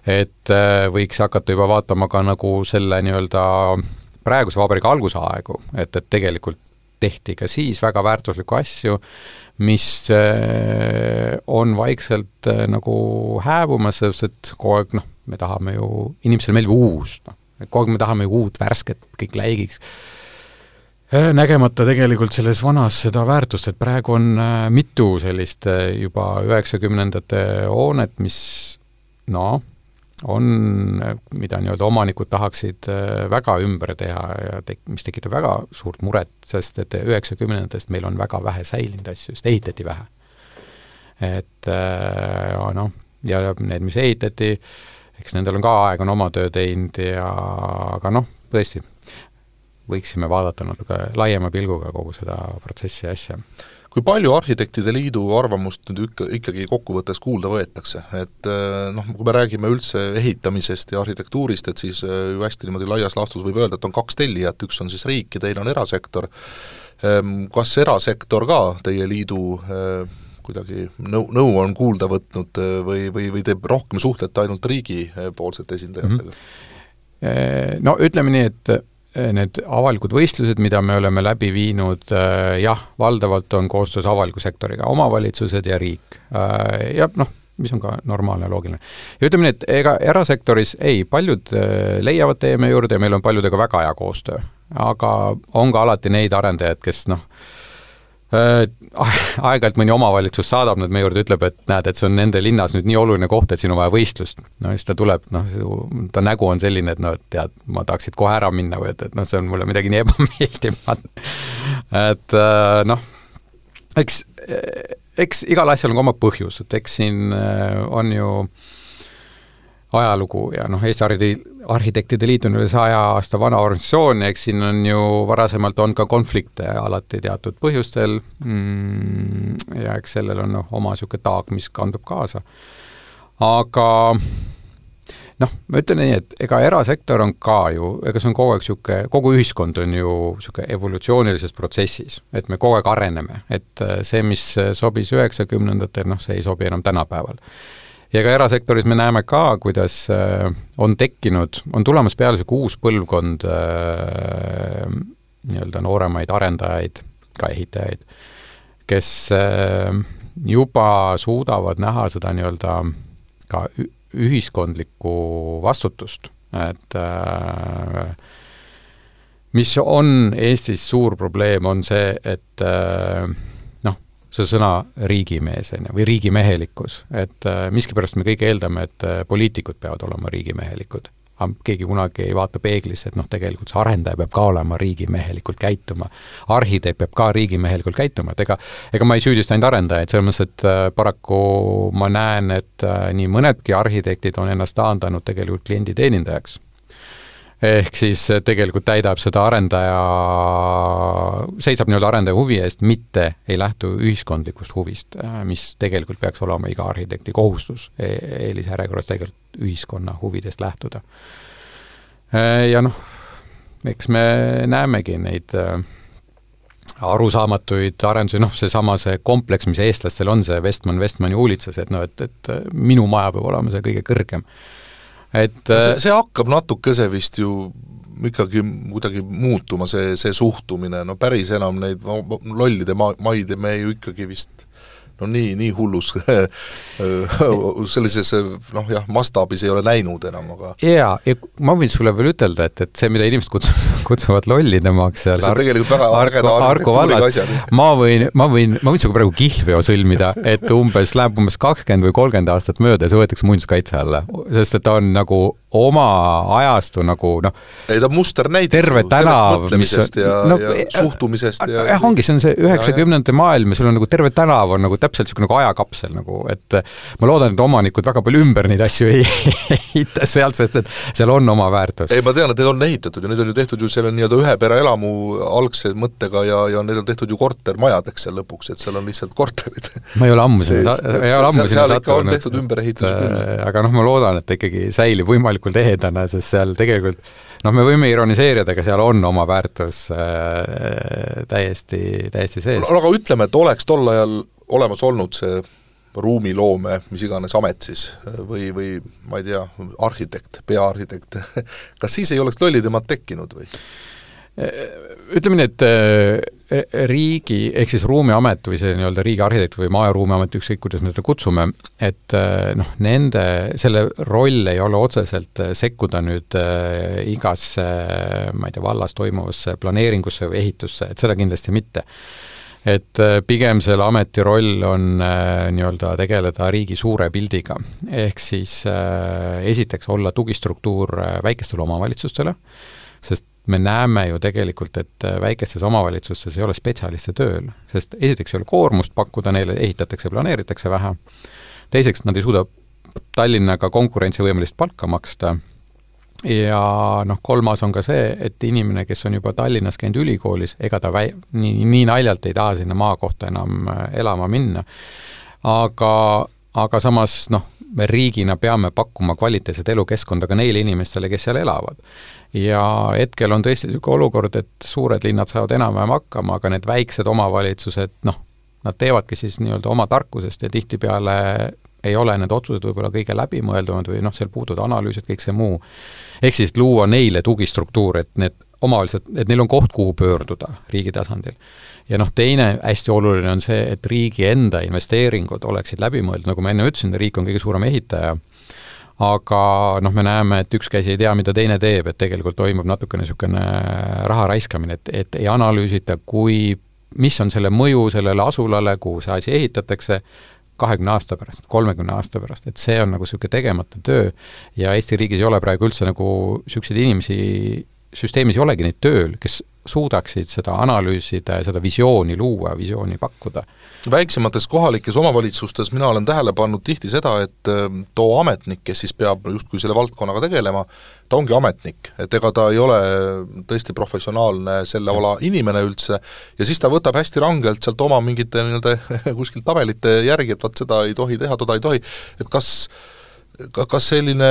et äh, võiks hakata juba vaatama ka nagu selle nii-öelda praeguse vabariigi algusaegu, et, et tegelikult tehti ka siis väga väärtuslikku asju, mis äh, on vaikselt äh, nagu hääbumas, sellepärast et kogu aeg noh, me tahame ju, inimesele meeldib uus, noh, kogu aeg me tahame ju uut, värsket, kõik läigiks. Äh, nägemata tegelikult selles vanas seda väärtust, et praegu on mitu sellist juba üheksakümnendate hoonet, mis noh, on, mida nii-öelda omanikud tahaksid väga ümber teha ja tek-, mis tekitab väga suurt muret, sest et üheksakümnendatest meil on väga vähe säilinud asju, sest ehitati vähe. et noh, ja need, mis ehitati, eks nendel on ka aeg on oma töö teinud ja aga noh, tõesti, võiksime vaadata natuke laiema pilguga kogu seda protsessi ja asja. Kui palju Arhitektide Liidu arvamust nüüd ikka, ikkagi kokkuvõttes kuulda võetakse, et eh, noh, kui me räägime üldse ehitamisest ja arhitektuurist, et siis eh, ju hästi niimoodi laias laastus võib öelda, et on kaks tellijat, üks on siis riik ja teine on erasektor, ehm, kas erasektor ka teie liidu eh, kuidagi nõu, nõu on kuulda võtnud või, või, või te rohkem suhtlete ainult riigipoolsete esindajatega mm? -hmm. No ütleme nii, et need avalikud võistlused, mida me oleme läbi viinud, eh, jah, valdavalt on koostöös avaliku sektoriga, omavalitsused ja riik. Eh, ja noh, mis on ka normaalne ja loogiline. ja ütleme nii, et ega erasektoris ei, paljud leiavad tee meie juurde ja meil on paljudega väga hea koostöö. aga on ka alati neid arendajaid, kes noh, Äh, aeg-ajalt mõni omavalitsus saadab nad meie juurde, ütleb, et näed, et see on nende linnas nüüd nii oluline koht, et siin on vaja võistlust. no siis ta tuleb, noh, ta nägu on selline, et no tead, ma tahaksid kohe ära minna või et, et noh, see on mulle midagi nii ebameeldivat. et äh, noh, eks, eks igal asjal on ka oma põhjus, et eks siin äh, on ju ajalugu ja noh, Eesti Arhitektid Arhitektide Liit on üle saja aasta vana organisatsioon eks siin on ju varasemalt on ka konflikte alati teatud põhjustel mm, ja eks sellel on noh, oma niisugune taak, mis kandub kaasa. aga noh, ma ütlen nii, et ega erasektor on ka ju, ega see on kogu aeg niisugune, kogu ühiskond on ju niisugune evolutsioonilises protsessis, et me kogu aeg areneme, et see, mis sobis üheksakümnendatel, noh, see ei sobi enam tänapäeval ja ka erasektoris me näeme ka, kuidas äh, on tekkinud, on tulemas peale niisugune uus põlvkond äh, nii-öelda nooremaid arendajaid, ka ehitajaid, kes äh, juba suudavad näha seda nii-öelda ka ühiskondlikku vastutust, et mis on Eestis suur probleem, on see, et see sõna riigimees, on ju, või riigimehelikkus, et äh, miskipärast me kõik eeldame, et äh, poliitikud peavad olema riigimehelikud. aga keegi kunagi ei vaata peeglisse, et noh, tegelikult see arendaja peab ka olema riigimehelikult käituma. arhitekt peab ka riigimehelikult käituma, et ega ega ma ei süüdista ainult arendajaid, selles mõttes, et äh, paraku ma näen, et nii mõnedki arhitektid on ennast taandanud tegelikult kliendi teenindajaks ehk siis tegelikult täidab seda arendaja, seisab nii-öelda arendaja huvi eest, mitte ei lähtu ühiskondlikust huvist, mis tegelikult peaks olema iga arhitekti kohustus e eelisjärjekorras tegelikult ühiskonna huvidest lähtuda. Ja noh, eks me näemegi neid arusaamatuid arendusi, noh, seesama see kompleks, mis eestlastel on, see Westman Westmani huulitses, et noh, et, et minu maja peab olema see kõige kõrgem et see, see hakkab natukese vist ju ikkagi kuidagi muutuma, see, see suhtumine, no päris enam neid lollide ma-, maid me ju ikkagi vist no nii, nii hullus sellises noh jah, mastaabis ei ole näinud enam, aga jaa, ja ma võin sulle veel ütelda, et, et see, mida inimesed kutsuvad, kutsuvad lollidemaks seal see on tegelikult väga ägeda arhitektuuriga asjad. ma võin, ma võin, ma võin sinuga praegu kihlveo sõlmida, et umbes, läheb umbes kakskümmend või kolmkümmend aastat mööda ja see võetakse muinsuskaitse alla, sest et ta on nagu oma ajastu nagu noh ei ta on musternäide terve tänav, mis on ja no,, ja suhtumisest ja jah, ongi, see on see üheksakümnendate maailm ja sul on nagu terve tänav on nagu täpselt niisugune nagu ajakapsel nagu, et ma loodan, et omanikud väga palju ümber neid asju ei ehita sealt, sest et seal on oma väärtus. ei, ma tean, et need on ehitatud ja need on ju tehtud ju selle nii-öelda ühe pere elamu algse mõttega ja, ja need on tehtud ju kortermajadeks seal lõpuks, et seal on lihtsalt korterid. ma ei ole ammu sinna, ei ole ammu sinna sattunud. tehtud ümberehitus küll. aga noh, ma loodan, et ta ikkagi säilib võimalikult ehedana, sest seal tegelikult noh, me võime ironiseerida, aga seal on oma väärtus äh, täiesti, täiesti sees. aga ütleme, et oleks tol ajal olemas olnud see ruumiloome, mis iganes amet siis, või, või ma ei tea, arhitekt, peaarhitekt kas siis ei oleks lollitemat tekkinud või? Ütleme nii, et äh, riigi, ehk siis Ruumiamet või see nii-öelda riigi arhitekt või Maa- ja Ruumiamet, ükskõik kuidas me teda kutsume, et äh, noh, nende, selle roll ei ole otseselt äh, sekkuda nüüd igasse, ma ei tea, vallas toimuvasse planeeringusse või ehitusse, et seda kindlasti mitte et pigem selle ameti roll on äh, nii-öelda tegeleda riigi suure pildiga. ehk siis äh, esiteks olla tugistruktuur väikestele omavalitsustele, sest me näeme ju tegelikult, et äh, väikestes omavalitsustes ei ole spetsialiste tööl, sest esiteks ei ole koormust pakkuda neile, ehitatakse, planeeritakse vähe, teiseks nad ei suuda Tallinnaga konkurentsivõimelist palka maksta ja noh, kolmas on ka see, et inimene, kes on juba Tallinnas käinud ülikoolis, ega ta väi-, nii, nii naljalt ei taha sinna maakohta enam äh, elama minna. aga, aga samas noh, me riigina peame pakkuma kvaliteetset elukeskkonda ka neile inimestele, kes seal elavad ja hetkel on tõesti niisugune olukord, et suured linnad saavad enam-vähem hakkama, aga need väiksed omavalitsused, noh, nad teevadki siis nii-öelda oma tarkusest ja tihtipeale ei ole need otsused võib-olla kõige läbimõeldumad või noh, seal puuduvad analüüsid, kõik see muu. ehk siis luua neile tugistruktuur, et need omavalitsused, et neil on koht, kuhu pöörduda riigi tasandil. ja noh, teine hästi oluline on see, et riigi enda investeeringud oleksid läbimõeldud, nagu ma enne ütlesin, riik on kõige suurem ehitaja. Aga noh, me näeme, et üks käsi ei tea, mida teine teeb, et tegelikult toimub natukene niisugune raha raiskamine, et, et ei analüüsita, kui, mis on selle mõju sellele asulale, kuhu see asi ehitatakse, kahekümne aasta pärast, kolmekümne aasta pärast, et see on nagu niisugune tegemata töö ja Eesti riigis ei ole praegu üldse nagu niisuguseid inimesi, süsteemis ei olegi neid tööl, kes suudaksid seda analüüsida ja seda visiooni luua, visiooni pakkuda. väiksemates kohalikes omavalitsustes mina olen tähele pannud tihti seda, et ähm, too ametnik, kes siis peab justkui selle valdkonnaga tegelema, ta ongi ametnik, et ega ta ei ole tõesti professionaalne selle ala inimene üldse, ja siis ta võtab hästi rangelt sealt oma mingite nii-öelda kuskilt tabelite järgi, et vot seda ei tohi teha, toda ei tohi, et kas ka, kas selline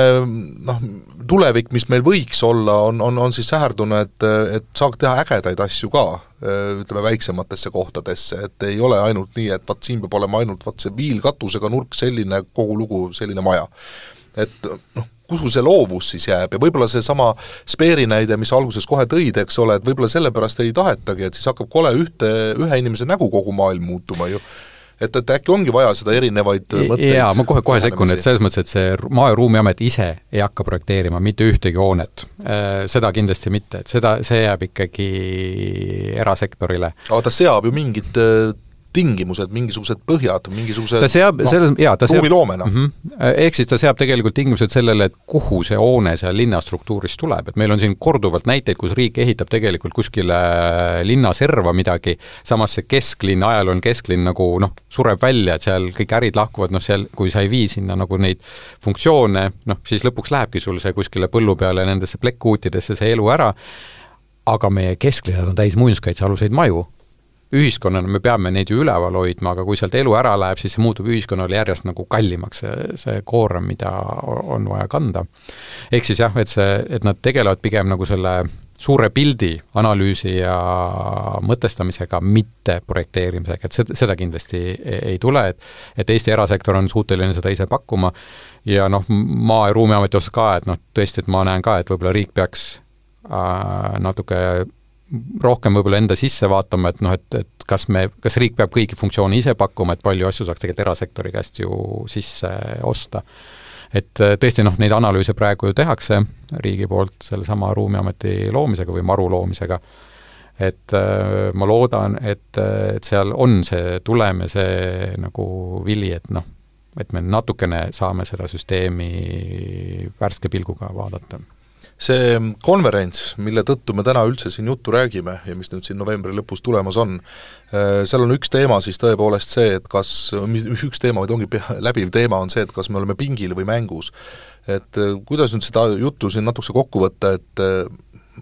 noh, tulevik, mis meil võiks olla, on, on, on siis säherdune, et, et saaks teha ägedaid asju ka, ütleme, väiksematesse kohtadesse, et ei ole ainult nii, et vot siin peab olema ainult vot see viilkatusega nurk, selline kogu lugu, selline maja. et noh, kuhu see loovus siis jääb ja võib-olla seesama Speeri näide, mis alguses kohe tõid, eks ole, et võib-olla sellepärast ei tahetagi, et siis hakkab kole ühte, ühe inimese nägu kogu maailm muutuma ju et, et äkki ongi vaja seda erinevaid mõtteid jaa, ma kohe-kohe sekkun, et selles mõttes, et see Maa- ja Ruumiamet ise ei hakka projekteerima mitte ühtegi hoonet. Äh, seda kindlasti mitte, et seda, see jääb ikkagi erasektorile. aga ta seab ju mingid äh, tingimused, mingisugused põhjad, mingisugused ta seab no, selles, jaa, ta seab ruumiloomena mm. -hmm. ehk siis ta seab tegelikult tingimused sellele, et kuhu see hoone seal linnastruktuuris tuleb, et meil on siin korduvalt näiteid, kus riik ehitab tegelikult kuskile linna serva midagi, samas see kesklinn, ajalooline kesklinn nagu noh, sureb välja, et seal kõik ärid lahkuvad, noh seal, kui sa ei vii sinna nagu neid funktsioone, noh siis lõpuks lähebki sul see kuskile põllu peale nendesse plekkkuutidesse see elu ära, aga meie kesklinnad on täis muinsuskaitsealuseid maju ühiskonnana me peame neid ju üleval hoidma, aga kui sealt elu ära läheb, siis see muutub ühiskonnale järjest nagu kallimaks, see, see koorem, mida on vaja kanda. ehk siis jah, et see, et nad tegelevad pigem nagu selle suure pildi analüüsi ja mõtestamisega, mitte projekteerimisega, et seda, seda kindlasti ei, ei tule, et et Eesti erasektor on suuteline seda ise pakkuma ja noh, Maa- ja Ruumiameti osas ka, et noh, tõesti, et ma näen ka, et võib-olla riik peaks äh, natuke rohkem võib-olla enda sisse vaatama, et noh, et, et kas me, kas riik peab kõiki funktsioone ise pakkuma, et palju asju saaks tegelikult erasektori käest ju sisse osta. et äh, tõesti noh, neid analüüse praegu ju tehakse riigi poolt sellesama Ruumiameti loomisega või MaRu loomisega, et äh, ma loodan, et, et seal on see tulem ja see nagu vili, et noh, et me natukene saame seda süsteemi värske pilguga vaadata see konverents, mille tõttu me täna üldse siin juttu räägime ja mis nüüd siin novembri lõpus tulemas on, äh, seal on üks teema siis tõepoolest see, et kas, üks teema, vaid ongi pea, läbiv teema, on see, et kas me oleme pingil või mängus. et äh, kuidas nüüd seda juttu siin natukese kokku võtta, et äh,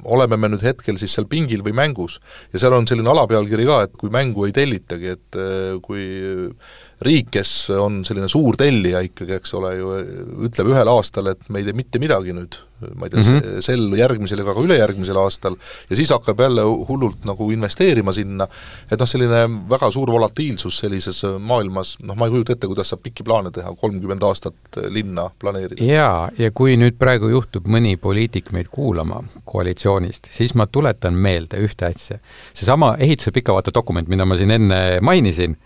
oleme me nüüd hetkel siis seal pingil või mängus ja seal on selline alapealkiri ka, et kui mängu ei tellitagi, et kui riik, kes on selline suur tellija ikkagi, eks ole ju, ütleb ühel aastal, et me ei tee mitte midagi nüüd, ma ei tea mm, -hmm. sel järgmisel ega ka ülejärgmisel aastal, ja siis hakkab jälle hullult nagu investeerima sinna, et noh, selline väga suur volatiilsus sellises maailmas, noh ma ei kujuta ette, kuidas saab pikki plaane teha, kolmkümmend aastat linna planeerida. jaa, ja kui nüüd praegu juhtub mõni poliitik meid kuulama koalitsioonist, siis ma tuletan meelde ühte asja. seesama ehituse pikavaate dokument, mida ma siin enne mainisin,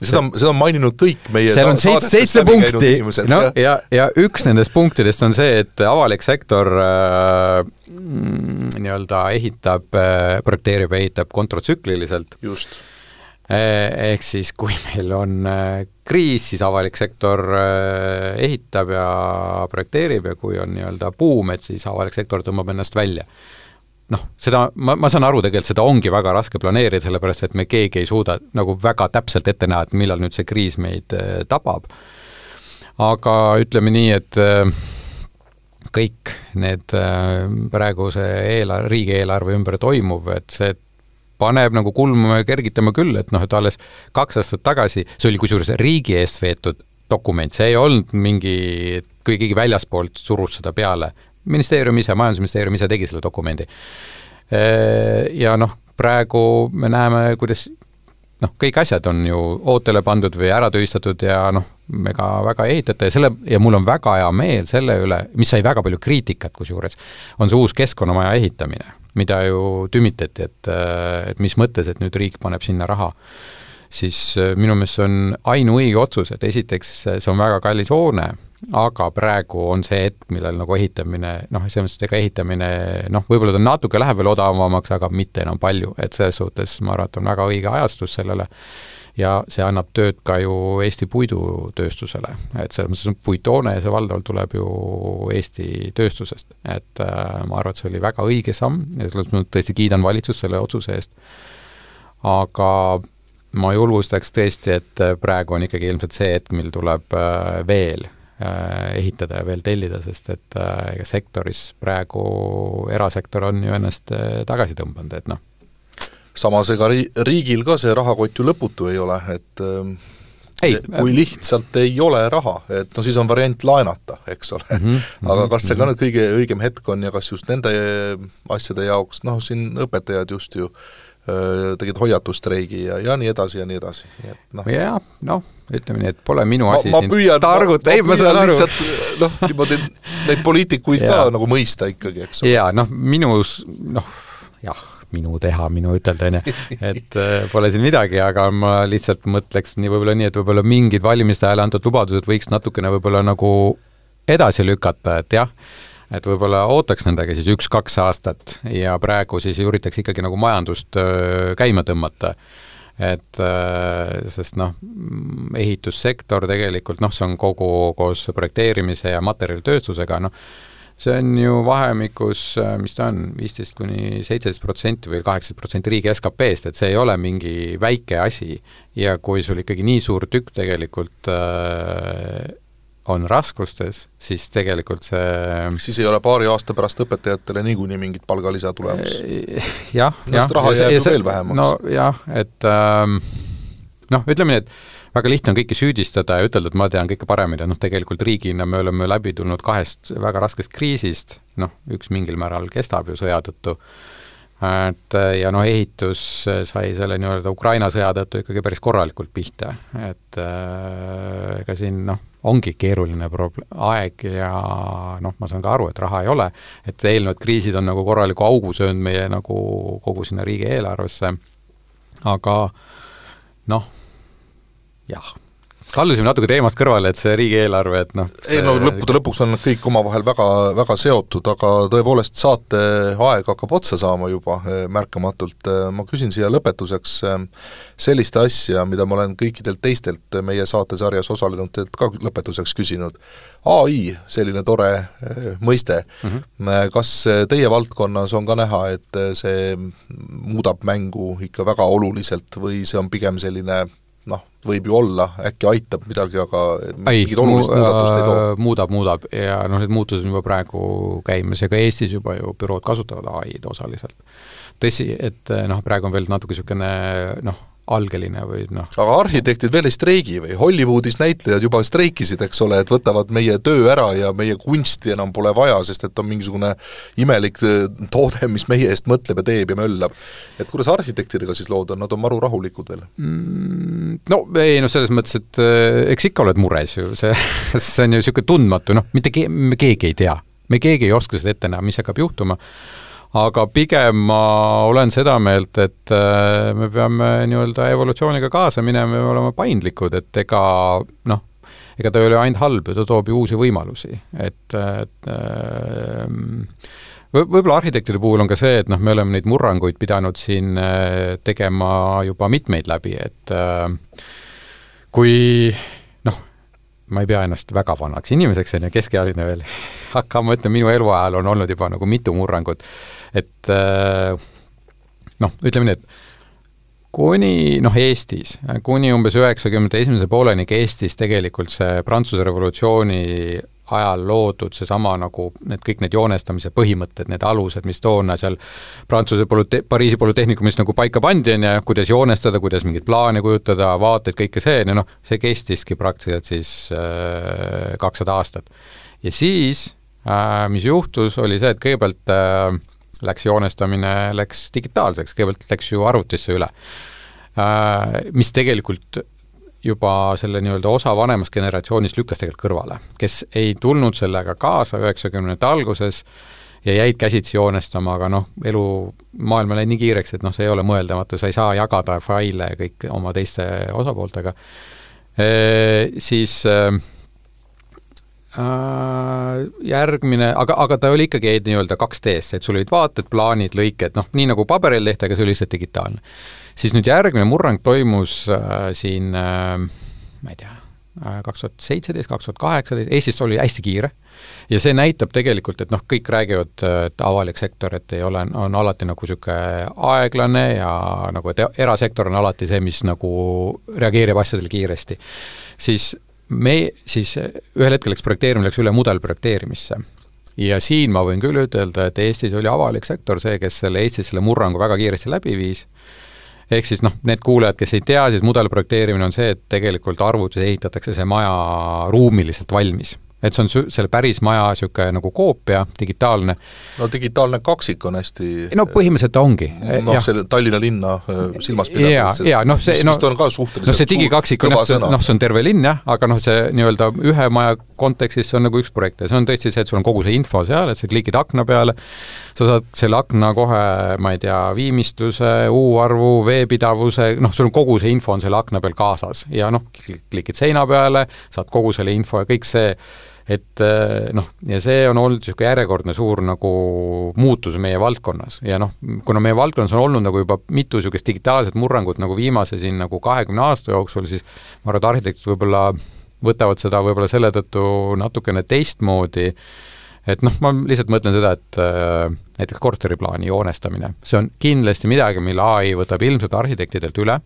seda, seda on maininud kõik meie seal on seitse, seitse punkti, no ja, ja üks nendest punktidest on see, et avalik sektor äh, nii-öelda ehitab äh,, projekteerib ja ehitab kontratsükliliselt. just. Äh, ehk siis, kui meil on äh, kriis, siis avalik sektor ehitab ja projekteerib ja kui on nii-öelda buum, et siis avalik sektor tõmbab ennast välja noh, seda, ma, ma saan aru tegelikult, seda ongi väga raske planeerida, sellepärast et me keegi ei suuda nagu väga täpselt ette näha, et millal nüüd see kriis meid äh, tabab. aga ütleme nii, et äh, kõik need äh, praeguse eelarve, riigieelarve ümber toimuv, et see paneb nagu kulmuma ja kergitama küll, et noh, et alles kaks aastat tagasi, see oli kusjuures riigi eest veetud dokument, see ei olnud mingi, kui keegi väljaspoolt surus seda peale, ministeerium ise, Majandusministeerium ise tegi selle dokumendi. Ja noh, praegu me näeme, kuidas noh, kõik asjad on ju ootele pandud või ära tühistatud ja noh, ega väga ei ehitata ja selle, ja mul on väga hea meel selle üle, mis sai väga palju kriitikat kusjuures, on see uus keskkonnamaja ehitamine, mida ju tümitati, et, et mis mõttes, et nüüd riik paneb sinna raha siis minu meelest see on ainuõige otsus, et esiteks see on väga kallis hoone aga praegu on see hetk, millal nagu ehitamine, noh, selles mõttes, et ega ehitamine noh, võib-olla ta natuke läheb veel odavamaks, aga mitte enam palju, et selles suhtes ma arvan, et on väga õige ajastus sellele. Ja see annab tööd ka ju Eesti puidutööstusele, et selles mõttes puittoone, see valdavalt tuleb ju Eesti tööstusest, et äh, ma arvan, et see oli väga õige samm ja selles mõttes ma tõesti kiidan valitsust selle otsuse eest, aga ma julgustaks tõesti, et praegu on ikkagi ilmselt see hetk, mil tuleb äh, veel ehitada ja veel tellida, sest et äh, ega sektoris praegu erasektor on ju ennast äh, tagasi tõmbanud, et noh. samas ega ri-, riigil ka see rahakott ju lõputu ei ole, et ähm, ei, kui lihtsalt ei ole raha, et no siis on variant laenata, eks ole mm. -hmm, aga kas see ka nüüd kõige õigem hetk on ja kas just nende asjade jaoks, noh siin õpetajad just ju äh, tegid hoiatusstreigi ja, ja nii edasi ja nii edasi, nii et noh. jah, noh, ütleme nii, et pole minu asi ma, ma siin targutada, ei ma saan aru. noh, niimoodi neid poliitikuid ka nagu mõista ikkagi, eks ole. jaa, noh, minus, noh, jah, minu teha, minu ütelda, on ju, et äh, pole siin midagi, aga ma lihtsalt mõtleks nii võib-olla nii, et võib-olla mingid valimiste ajal antud lubadused võiks natukene võib-olla nagu edasi lükata, et jah, et võib-olla ootaks nendega siis üks-kaks aastat ja praegu siis üritaks ikkagi nagu majandust käima tõmmata. Et sest noh, ehitussektor tegelikult noh, see on kogu koos projekteerimise ja materjalitööstusega, noh, see on ju vahemikus, mis ta on, viisteist kuni seitseteist protsenti või kaheksateist protsenti riigi SKP-st, et see ei ole mingi väike asi. ja kui sul ikkagi nii suur tükk tegelikult äh, on raskustes, siis tegelikult see siis ei ole paari aasta pärast õpetajatele niikuinii mingit palgalisa tulemas? jah, jah. raha jääb ju veel vähemaks. nojah, et ähm, noh, ütleme nii, et väga lihtne on kõiki süüdistada ja ütelda, et ma tean kõike paremini, noh tegelikult riigina me oleme läbi tulnud kahest väga raskest kriisist, noh, üks mingil määral kestab ju sõja tõttu, et ja noh, ehitus sai selle nii-öelda Ukraina sõja tõttu ikkagi päris korralikult pihta, et äh, ega siin noh, ongi keeruline prob-, aeg ja noh, ma saan ka aru, et raha ei ole, et eelnevad kriisid on nagu korraliku augu söönud meie nagu kogu sinna riigieelarvesse, aga noh, jah kallusime natuke teemast kõrvale, et see riigieelarve, et noh see... ei no lõppude lõpuks on nad kõik omavahel väga, väga seotud, aga tõepoolest, saate aeg hakkab otsa saama juba eh, märkamatult, eh, ma küsin siia lõpetuseks eh, sellist asja, mida ma olen kõikidelt teistelt meie saatesarjas osalenutelt ka lõpetuseks küsinud. ai, selline tore mõiste mm, -hmm. kas teie valdkonnas on ka näha, et see muudab mängu ikka väga oluliselt või see on pigem selline võib ju olla, äkki aitab midagi, aga mingit olulist muudatust ei too. Äh, muudab, muudab ja noh, need muutused on juba praegu käimas ja ka Eestis juba ju bürood kasutavad ai-d osaliselt. tõsi, et äh, noh, praegu on veel natuke niisugune noh, algeline või noh. aga arhitektid veel ei streigi või? Hollywoodis näitlejad juba streikisid, eks ole, et võtavad meie töö ära ja meie kunsti enam pole vaja, sest et on mingisugune imelik äh, toode, mis meie eest mõtleb ja teeb ja möllab. et kuidas arhitektidega siis lood on, nad on maru rahulikud veel mm,? No ei noh, selles mõttes, et äh, eks ikka oled mures ju, see, see on ju niisugune tundmatu, noh, mitte ke-, keegi ei tea. me keegi ei oska seda ette näha, mis hakkab juhtuma aga pigem ma olen seda meelt, et äh, me peame nii-öelda evolutsiooniga kaasa minema ja olema paindlikud, et ega noh, ega ta ei ole ainult halb ju, ta toob ju uusi võimalusi, et, et ähm, võib-olla arhitektide puhul on ka see, et noh, me oleme neid murranguid pidanud siin äh, tegema juba mitmeid läbi, et äh, kui ma ei pea ennast väga vanaks inimeseks, on ju, keskealine veel, aga ma ütlen, minu eluajal on olnud juba nagu mitu murrangut. Et äh, noh, ütleme nii, et kuni noh, Eestis, kuni umbes üheksakümnendate esimese pooleni Eestis tegelikult see Prantsuse revolutsiooni ajal loodud seesama nagu need kõik need joonestamise põhimõtted, need alused, mis toona seal Prantsuse polüte-, Pariisi polütehnikumis nagu paika pandi, on ju, kuidas joonestada, kuidas mingeid plaane kujutada, vaateid, kõike see, no noh, see kestiski praktiliselt siis äh, kakssada äh, aastat. ja siis äh, mis juhtus, oli see, et kõigepealt äh, läks joonestamine, läks digitaalseks, kõigepealt läks ju arvutisse üle. Äh, mis tegelikult juba selle nii-öelda osa vanemast generatsioonist lükkas tegelikult kõrvale, kes ei tulnud sellega kaasa üheksakümnendate alguses ja jäid käsitsi joonestama, aga noh, elu maailma läinud nii kiireks, et noh, see ei ole mõeldamatu, sa ei saa jagada faile kõik oma teiste osapooltega e,, siis Äh, järgmine, aga, aga ta oli ikkagi nii-öelda 2D-s, et sul olid vaated, plaanid, lõiked, noh, nii nagu paberil tehti, aga see oli lihtsalt digitaalne. Siis nüüd järgmine murrang toimus äh, siin äh, ma ei tea, äh, kaks tuhat seitseteist, kaks tuhat kaheksateist, Eestis oli hästi kiire ja see näitab tegelikult, et noh, kõik räägivad, et avalik sektor, et ei ole, on alati nagu niisugune aeglane ja nagu, et erasektor on alati see, mis nagu reageerib asjadele kiiresti. siis me siis ühel hetkel läks projekteerimine läks üle mudelprojekteerimisse. ja siin ma võin küll ütelda, et Eestis oli avalik sektor see, kes selle Eestis selle murrangu väga kiiresti läbi viis, ehk siis noh, need kuulajad, kes ei tea, siis mudelprojekteerimine on see, et tegelikult arvutis ehitatakse see maja ruumiliselt valmis et see on selle päris maja niisugune nagu koopia, digitaalne. no digitaalne kaksik on hästi no põhimõtteliselt ta ongi. noh, selle Tallinna linna äh, silmas pidades. jaa, jaa, noh see noh, on ka suhteliselt noh, see digikaksik on jah, noh, see on terve linn jah, aga noh, see nii-öelda ühe maja kontekstis see on nagu üks projekt ja see on tõesti see, et sul on kogu see info seal, et sa klikid akna peale, sa saad selle akna kohe, ma ei tea, viimistluse, U-arvu, veepidavuse, noh, sul on kogu see info on selle akna peal kaasas ja noh, klikid seina peale, saad kogu selle info ja kõik see et eh, noh, ja see on olnud niisugune järjekordne suur nagu muutus meie valdkonnas ja noh, kuna meie valdkonnas on olnud nagu juba mitu niisugust digitaalset murrangut nagu viimase siin nagu kahekümne aasta jooksul, siis ma arvan, et arhitektid võib-olla võtavad seda võib-olla selle tõttu natukene teistmoodi, et noh, ma lihtsalt mõtlen seda, et äh, näiteks korteriplaani joonestamine, see on kindlasti midagi, mille ai võtab ilmselt arhitektidelt üle,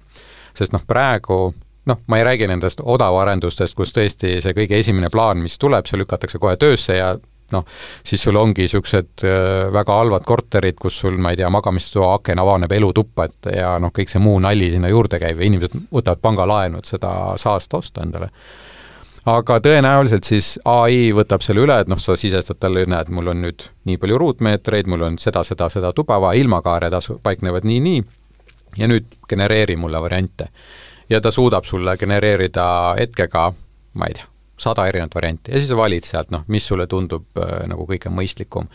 sest noh, praegu noh, ma ei räägi nendest odavarendustest, kus tõesti see kõige esimene plaan, mis tuleb, see lükatakse kohe töösse ja noh, siis sul ongi niisugused äh, väga halvad korterid, kus sul, ma ei tea, magamistoa aken avaneb elutuppa, et ja noh, kõik see muu nali sinna juurde käib ja inimesed võtavad pangalaenu, et seda saast osta endale. Aga tõenäoliselt siis ai võtab selle üle, et noh, sa sisestad talle, näed, mul on nüüd nii palju ruutmeetreid, mul on seda, seda, seda tuba vaja, ilmakaared asu-, paiknevad nii, nii, ja nüüd genereeri mulle variante. Ja ta suudab sulle genereerida hetkega, ma ei tea, sada erinevat varianti ja siis sa valid sealt, noh, mis sulle tundub äh, nagu kõige mõistlikum.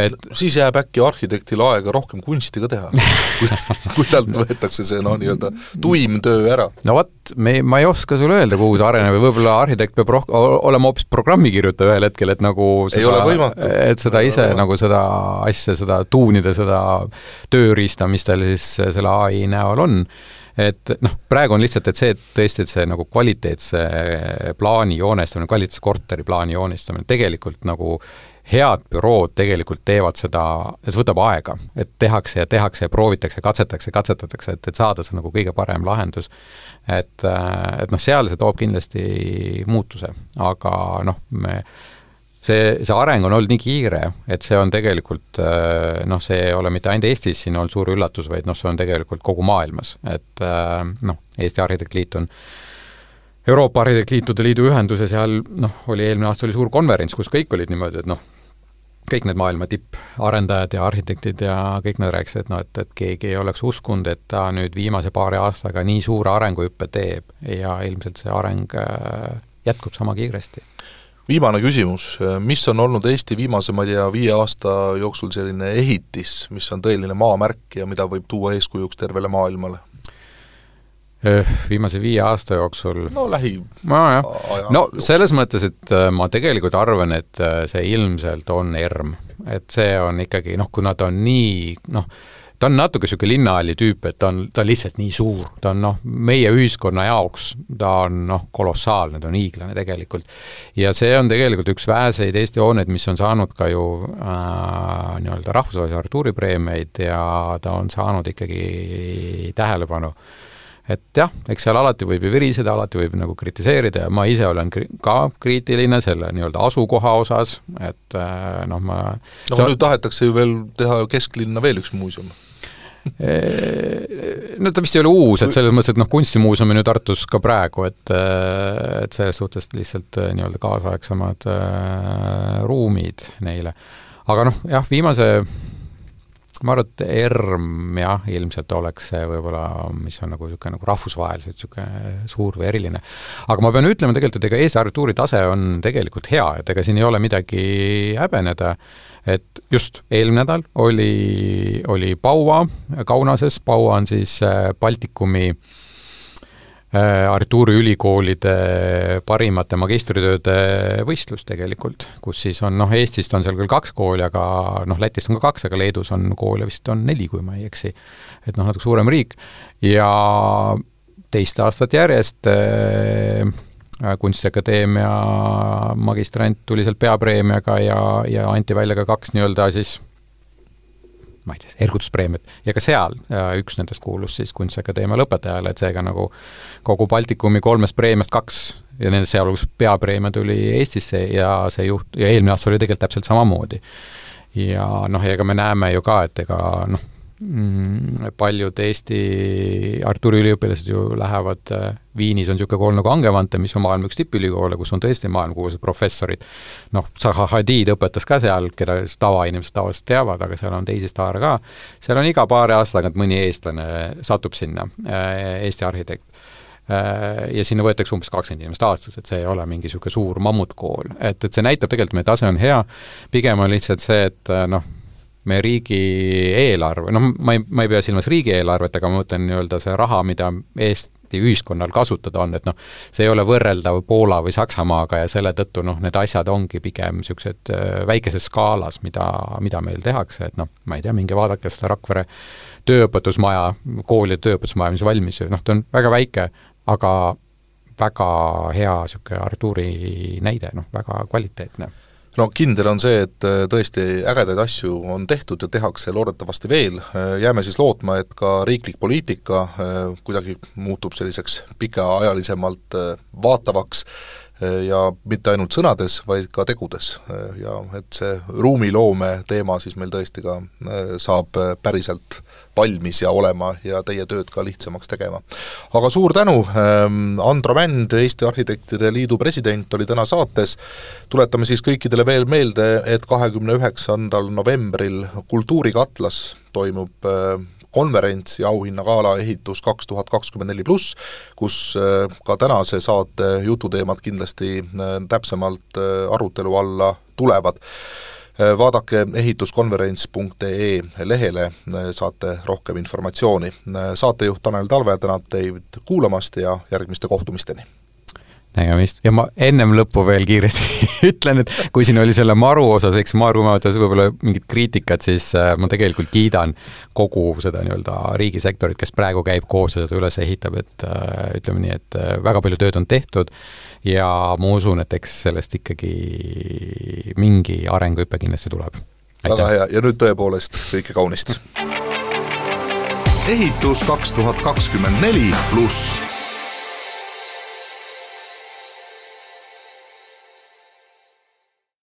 et siis jääb äkki arhitektile aega rohkem kunsti ka teha kui, kui talt võetakse see noh, nii-öelda tuim töö ära. no vot, me, ma ei oska sulle öelda, kuhu see areneb ja võib-olla arhitekt peab roh-, olema hoopis programmikirjutaja ühel hetkel, et nagu seda, et seda ise nagu seda asja, seda tuunida, seda tööriista, mis tal siis selle ai näol on et noh, praegu on lihtsalt, et see, et tõesti, et see nagu kvaliteetse plaani joonestamine, kvaliteetse korteri plaani joonistamine tegelikult nagu head bürood tegelikult teevad seda, see võtab aega, et tehakse ja tehakse ja proovitakse, katsetatakse, katsetatakse, et, et saada see nagu kõige parem lahendus. et, et noh, seal see toob kindlasti muutuse, aga noh, me see, see areng on olnud nii kiire, et see on tegelikult noh, see ei ole mitte ainult Eestis siin olnud suur üllatus, vaid noh, see on tegelikult kogu maailmas, et noh, Eesti Arhitektliit on Euroopa Arhitektliitude Liidu ühendus ja seal noh, oli eelmine aasta oli suur konverents, kus kõik olid niimoodi, et noh, kõik need maailma tipparendajad ja arhitektid ja kõik nad rääkisid, et noh, et, et keegi ei oleks uskunud, et ta nüüd viimase paari aastaga nii suure arenguhüppe teeb ja ilmselt see areng äh, jätkub sama kiiresti. Viimane küsimus, mis on olnud Eesti viimase, ma ei tea, viie aasta jooksul selline ehitis, mis on tõeline maamärk ja mida võib tuua eeskujuks tervele maailmale? viimase viie aasta jooksul no lähi nojah, no selles mõttes, et äh, ma tegelikult arvan, et äh, see ilmselt on ERM. et see on ikkagi noh, kuna ta on nii noh, ta on natuke niisugune linnahalli tüüp, et ta on, ta on lihtsalt nii suur, ta on noh, meie ühiskonna jaoks ta on noh, kolossaalne, ta on hiiglane tegelikult. ja see on tegelikult üks väheseid Eesti hooneid, mis on saanud ka ju äh, nii-öelda rahvusvahelise arhitektuuripreemiaid ja ta on saanud ikkagi tähelepanu et jah, eks seal alati võib ju viriseda, alati võib nagu kritiseerida ja ma ise olen kri-, ka kriitiline selle nii-öelda asukoha osas, et äh, noh, ma no sa... nüüd tahetakse ju veel teha kesklinna veel üks muuseum no ta vist ei ole uus, et selles mõttes, et noh, kunstimuuseum on ju Tartus ka praegu, et et selles suhtes lihtsalt äh, nii-öelda kaasaegsemad äh, ruumid neile. aga noh, jah, viimase ma arvan, et ERM jah, ilmselt oleks see võib-olla, mis on nagu niisugune nagu rahvusvaheliselt niisugune suur või eriline. aga ma pean ütlema tegelikult, et ega Eesti arhitektuuri tase on tegelikult hea, et ega siin ei ole midagi häbeneda, et just eelmine nädal oli, oli Paua Kaunases, Paua on siis äh, Baltikumi äh, Äh, arhitektuuriülikoolide parimate magistritööde võistlus tegelikult, kus siis on noh, Eestist on seal küll kaks kooli, aga noh, Lätist on ka kaks, aga Leedus on koole vist on neli, kui ma ei eksi. et noh, natuke suurem riik ja teist aastat järjest äh, Kunstiakadeemia magistrant tuli sealt peapreemiaga ja, ja anti välja ka kaks nii-öelda siis ma ei tea, ergutuspreemiat ja ka seal üks nendest kuulus siis Kunstiakadeemia lõpetajale, et seega nagu kogu Baltikumi kolmest preemiast kaks ja nendest sealhulgas peapreemia tuli Eestisse ja see juht, ja eelmine aasta oli tegelikult täpselt samamoodi. ja noh, ega me näeme ju ka, et ega noh, Mm, paljud Eesti Arturi üliõpilased ju lähevad, äh, Viinis on niisugune kool nagu Angevante, mis on maailma üks tippülikoole, kus on tõesti maailmakuulsad professorid. noh, Zaha Hadid õpetas ka seal, keda tavainimesed tavaliselt teavad, aga seal on teisi staare ka, seal on iga paari aasta tagant mõni eestlane satub sinna, äh, Eesti arhitekt. Äh, ja sinna võetakse umbes kakskümmend inimest aastas, et see ei ole mingi niisugune suur mammutkool, et, et see näitab tegelikult, meie tase on hea, pigem on lihtsalt see, et noh, meie riigieelarve, noh, ma ei, ma ei pea silmas riigieelarvet, aga ma mõtlen nii-öelda see raha, mida Eesti ühiskonnal kasutada on, et noh, see ei ole võrreldav Poola või Saksamaaga ja selle tõttu noh, need asjad ongi pigem niisugused äh, väikeses skaalas, mida, mida meil tehakse, et noh, ma ei tea, minge vaadake seda Rakvere tööõpetusmaja, koolide tööõpetusmaja, mis valmis noh, ta on väga väike, aga väga hea niisugune Artuuri näide, noh, väga kvaliteetne no kindel on see, et äh, tõesti ägedaid asju on tehtud ja tehakse loodetavasti veel, äh, jääme siis lootma, et ka riiklik poliitika äh, kuidagi muutub selliseks pikaajalisemalt vaatavaks ja mitte ainult sõnades, vaid ka tegudes. ja et see ruumiloome teema siis meil tõesti ka saab päriselt valmis ja olema ja teie tööd ka lihtsamaks tegema. aga suur tänu, ähm, Andro Mänd, Eesti Arhitektide Liidu president, oli täna saates, tuletame siis kõikidele veel meelde, et kahekümne üheksandal novembril Kultuurikatlas toimub äh, konverents ja auhinnagala ehitus kaks tuhat kakskümmend neli pluss, kus äh, ka tänase saate jututeemad kindlasti äh, täpsemalt arutelu alla tulevad Äh, vaadake ehituskonverents.ee lehele, äh, saate rohkem informatsiooni. Äh, saatejuht Tanel Talve tänab teid kuulamast ja järgmiste kohtumisteni! Nägemist ja ma ennem lõppu veel kiiresti ütlen, et kui siin oli selle maru osas, eks maru osas võib-olla mingit kriitikat, siis ma tegelikult kiidan kogu seda nii-öelda riigisektorit, kes praegu käib koos ja seda üles ehitab, et ütleme nii, et väga palju tööd on tehtud ja ma usun, et eks sellest ikkagi mingi arenguhüpe kindlasti tuleb. väga hea ja nüüd tõepoolest kõike kaunist! ehitus kaks tuhat kakskümmend neli pluss